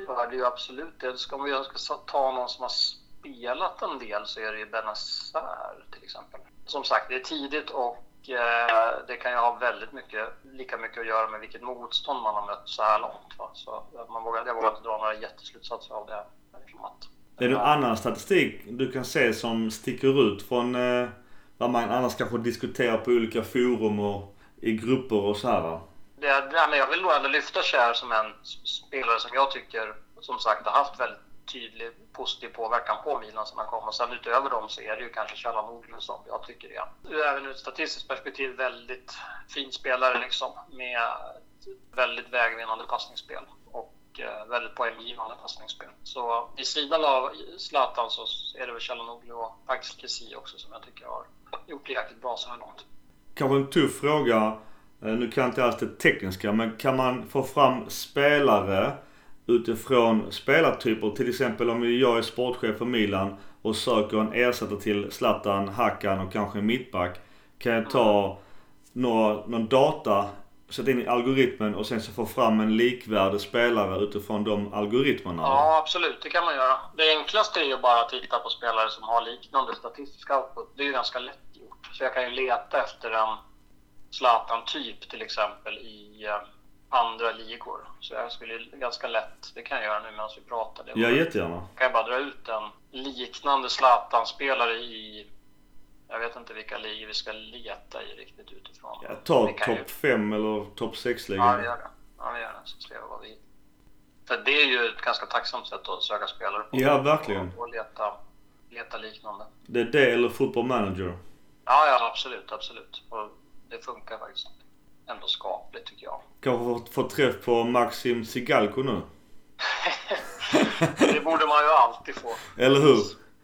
gör det ju absolut det. Ska vi ska ta någon som har spelat en del så är det ju Benazer till exempel. Som sagt, det är tidigt och eh, det kan ju ha väldigt mycket, lika mycket att göra med vilket motstånd man har mött så här långt. Va? Så man vågar, jag vågar inte dra några jätteslutsatser av det. Är det någon annan statistik du kan se som sticker ut från eh, vad man annars kanske diskuterar på olika forum och i grupper och så här? Det, ja, men jag vill nog ändå lyfta Cher som en spelare som jag tycker som sagt har haft väldigt tydlig positiv påverkan på Milan som han kom. Och sen utöver dem så är det ju kanske Calhanoglu som jag tycker är, även ur ett statistiskt perspektiv, väldigt fin spelare liksom. Med väldigt vägvinnande passningsspel och eh, väldigt poänggivande passningsspel. Så vid sidan av Zlatan så är det väl Calhanoglu och faktiskt Kessie också som jag tycker har gjort det jäkligt bra så här långt. Kanske en tuff fråga. Eh, nu kan jag inte alls det tekniska, men kan man få fram spelare utifrån spelartyper. Till exempel om jag är sportchef för Milan och söker en ersättare till Zlatan, Hakan och kanske en mittback. Kan jag ta några, någon data, sätta in i algoritmen och sen så få fram en likvärdig spelare utifrån de algoritmerna? Ja, absolut. Det kan man göra. Det enklaste är ju bara att titta på spelare som har liknande statistisk output. Det är ju ganska lätt gjort. Så jag kan ju leta efter en Zlatan-typ till exempel i eh, andra ligor. Så jag skulle ganska lätt, det kan jag göra nu medan vi pratar. Det ja, jättegärna. kan jag bara dra ut en liknande Zlatan-spelare i jag vet inte vilka ligor vi ska leta i riktigt utifrån. Ja, ta topp 5 eller topp 6 ligor. Ja, vi gör det. Ja, vi gör det. Så ser vi vad vi För det är ju ett ganska tacksamt sätt att söka spelare på. Ja, verkligen. Och leta, leta liknande. Det är det eller football manager. Ja, ja absolut, absolut. Och det funkar faktiskt ändå skapligt tycker jag. Kanske få träff på Maxim Sigalko nu. det borde man ju alltid få. Eller hur?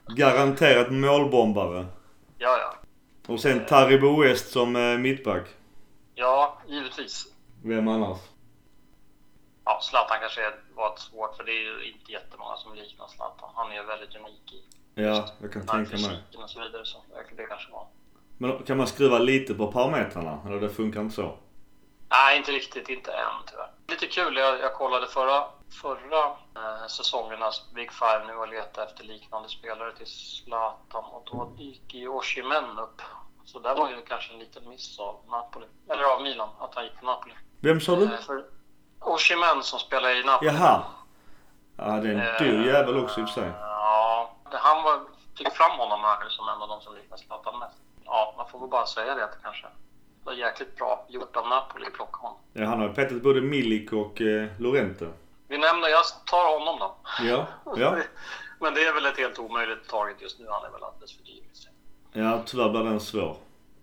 Garanterat målbombare. Ja, ja. Och sen Taribo West som eh, mittback. Ja, givetvis. Vem annars? Ja, Zlatan kanske var ett svårt för det är ju inte jättemånga som liknar Zlatan. Han är ju väldigt unik i Ja, jag kan tänka mig. och så vidare. Så det kanske var. Men kan man skruva lite på parametrarna? Eller det funkar inte så? Nej, inte riktigt. Inte än tyvärr. Lite kul. Jag, jag kollade förra, förra eh, säsongernas Big Five nu och letade efter liknande spelare till Zlatan och då gick ju Oshimen upp. Så där var ju kanske en liten miss av Napoli. Eller av Milan, att han gick till Napoli. Vem sa du? Eh, Oshimen som spelar i Napoli. Jaha. Ja, det är en dyr jävel också i och för sig. Ja, det- han var, fick fram honom här nu som en av de som liknar Zlatan mest. Ja, man får väl bara säga det kanske var jäkligt bra gjort av Napoli att plocka honom. Ja, han har ju petat både Milik och eh, Lorente. Vi nämner, jag tar honom då. Ja, ja. Men det är väl ett helt omöjligt taget just nu. Han är väl alldeles för dyr. Ja, tyvärr blir den svår.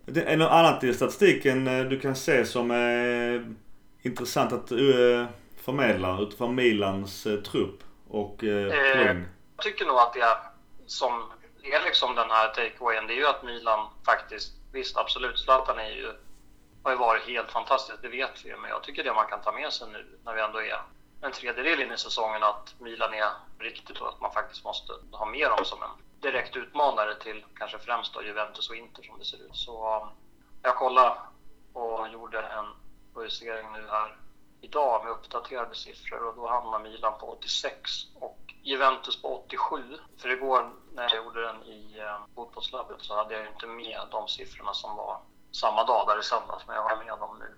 Det är något annat i statistiken eh, du kan se som är intressant att eh, förmedla utifrån Milans eh, trupp och poäng? Jag tycker nog att det är som är liksom den här takeawayen. Det är ju att Milan faktiskt, visst absolut, Zlatan är ju, har ju varit helt fantastisk, det vet vi ju. Men jag tycker det man kan ta med sig nu när vi ändå är en tredjedel in i säsongen att Milan är riktigt och att man faktiskt måste ha med dem som en direkt utmanare till kanske främst då Juventus och Inter som det ser ut. Så um, jag kollade och gjorde en projicering nu här idag med uppdaterade siffror och då hamnar Milan på 86 och Juventus på 87. För igår när jag gjorde den i um, fotbollslabbet så hade jag ju inte med de siffrorna som var samma dag där i söndags, men jag har med dem nu.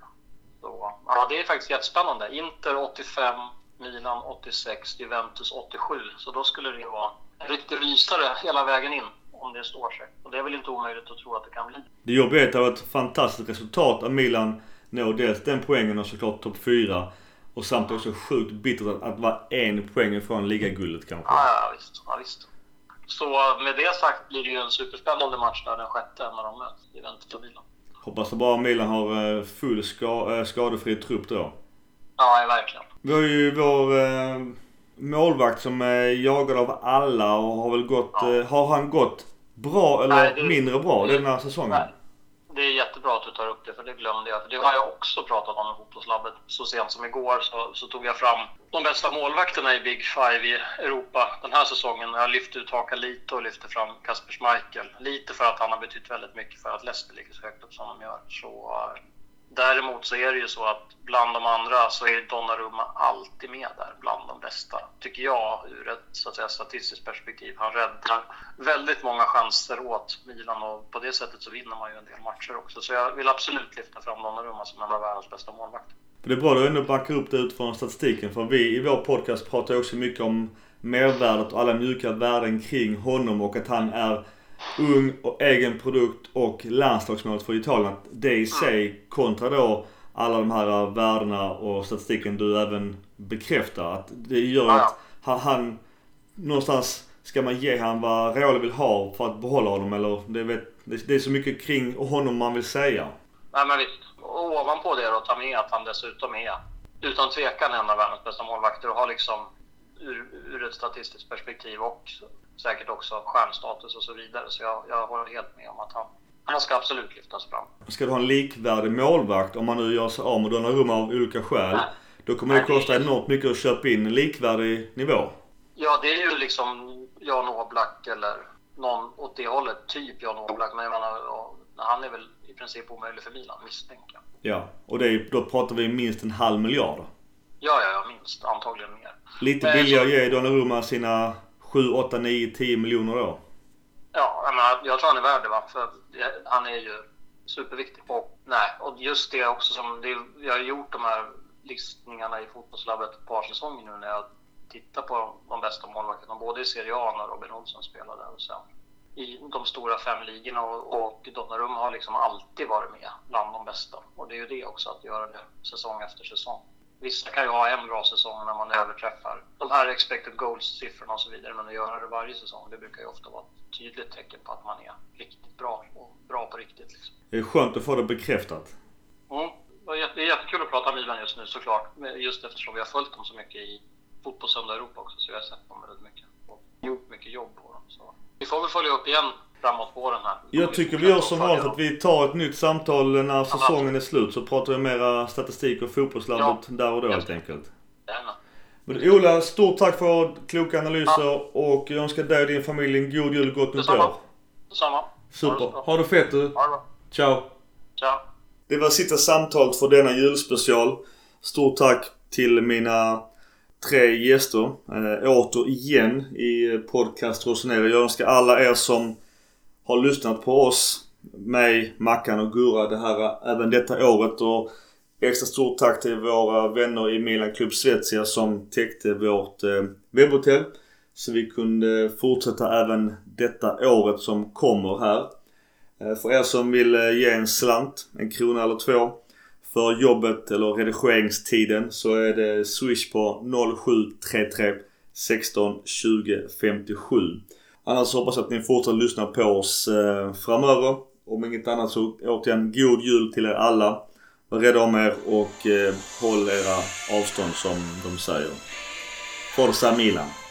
Så, ja, det är faktiskt jättespännande. Inter 85, Milan 86, Juventus 87. Så då skulle det vara en riktig rysare hela vägen in om det står sig. Och det är väl inte omöjligt att tro att det kan bli. Det jobbiga är att det var ett fantastiskt resultat av Milan når dels den poängen och såklart topp 4. Och samtidigt också sjukt bittert att, att vara en poäng ifrån ligaguldet kanske. Ja, ja visst. Ja, visst. Så med det sagt blir det ju en superspännande match där den sjätte när de möts, Juventus och Milan. Hoppas det bara Milan har eh, full ska, eh, skadefri trupp då. Ja, ja, verkligen. Vi har ju vår eh, målvakt som är jagad av alla och har väl gått... Ja. Eh, har han gått bra eller Nej, det- mindre bra den här säsongen? Nej. Det är jättebra att du tar upp det, för det glömde jag. För det har jag också pratat om i Fotbollslabbet. Så sent som igår så, så tog jag fram de bästa målvakterna i Big Five i Europa den här säsongen. Jag lyfte ut Haka lite och lyfte fram Kasper Schmeichel. Lite för att han har betytt väldigt mycket för att Leicester ligger så högt upp som de gör. Så, eh, däremot så är det ju så att bland de andra så är Donnarumma alltid med där, bland de bästa. Tycker jag, ur ett så att säga, statistiskt perspektiv. Han räddar väldigt många chanser åt Milan och på det sättet så vinner man ju en del matcher också. Så jag vill absolut lyfta fram Donnarumma som en av världens bästa målvakter. Det är bra att du ändå backar upp det utifrån statistiken. För vi i vår podcast pratar ju också mycket om mervärdet och alla mjuka värden kring honom och att han är ung och egen produkt och landslagsmålet för Italien. Det i sig kontra då alla de här värdena och statistiken du även bekräftar. Att det gör att han, någonstans ska man ge han vad Real vill ha för att behålla honom eller det, vet, det, det är så mycket kring honom man vill säga. Nej men visst. Och ovanpå det då, ta med att han dessutom är utan tvekan en av världens bästa målvakter och har liksom ur, ur ett statistiskt perspektiv och säkert också stjärnstatus och så vidare. Så jag, jag håller helt med om att han, han ska absolut lyftas fram. Ska du ha en likvärdig målvakt om man nu gör sig av med Donnarumma av olika skäl. Nej. Då kommer det Nej, det- kosta enormt mycket att köpa in en likvärdig nivå. Ja, det är ju liksom Jan Oblak eller någon åt det hållet, typ Jan Oblak. Men jag menar, han är väl i princip omöjlig för Milan, misstänker jag. Ja. Och är, då pratar vi minst en halv miljard. Ja, ja, ja, minst. Antagligen mer. Lite Men billigare så- ger Donnarumma sina 7, 8, 9, 10 miljoner då. Ja, jag, menar, jag tror han är värd det, va? för han är ju superviktig. Och, nej, och just det också som det, jag har gjort de här listningarna i fotbollslabbet ett par säsonger nu när jag tittar på de bästa målvakterna, både i Serie A när Robin Olsson spelade och sen i de stora fem ligorna och, och Donnarumma har liksom alltid varit med bland de bästa. Och det är ju det också, att göra det säsong efter säsong. Vissa kan ju ha en bra säsong när man överträffar de här expected goals-siffrorna och så vidare. Men att göra det varje säsong, det brukar ju ofta vara ett tydligt tecken på att man är riktigt bra och bra på riktigt. Liksom. Det är skönt att få det bekräftat. Mm. Det är jättekul att prata Milan just nu såklart. Just eftersom vi har följt dem så mycket i fotbollssöndag Europa också. Så vi har sett dem väldigt mycket gjort mycket jobb på dem. Så vi får väl följa upp igen framåt våren här. Jag tycker vi gör som vanligt att vi tar ett nytt samtal när säsongen är slut. Så pratar vi mera statistik och fotbollslabbet ja. där och då helt enkelt. Gärna. Men Ola, stort tack för kloka analyser ja. och jag önskar dig och din familj en god jul och gott nytt år. Detsamma. Super. Ha det fett du. Ha det bra. Ciao. Ciao. Det var sista samtalet för denna julspecial. Stort tack till mina tre gäster Eh, återigen i podcast Rosenera. Jag önskar alla er som har lyssnat på oss, mig, Mackan och Gurra det här även detta året. Och extra stort tack till våra vänner i Milan Club Svezia som täckte vårt eh, webbhotell. Så vi kunde fortsätta även detta året som kommer här. Eh, för er som vill eh, ge en slant, en krona eller två för jobbet eller redigeringstiden så är det Swish på 0733 16 20 57. Annars hoppas jag att ni fortsätter lyssna på oss eh, framöver. Om inget annat så återigen God Jul till er alla. Var rädda om er och eh, håll era avstånd som de säger. Forza Milan!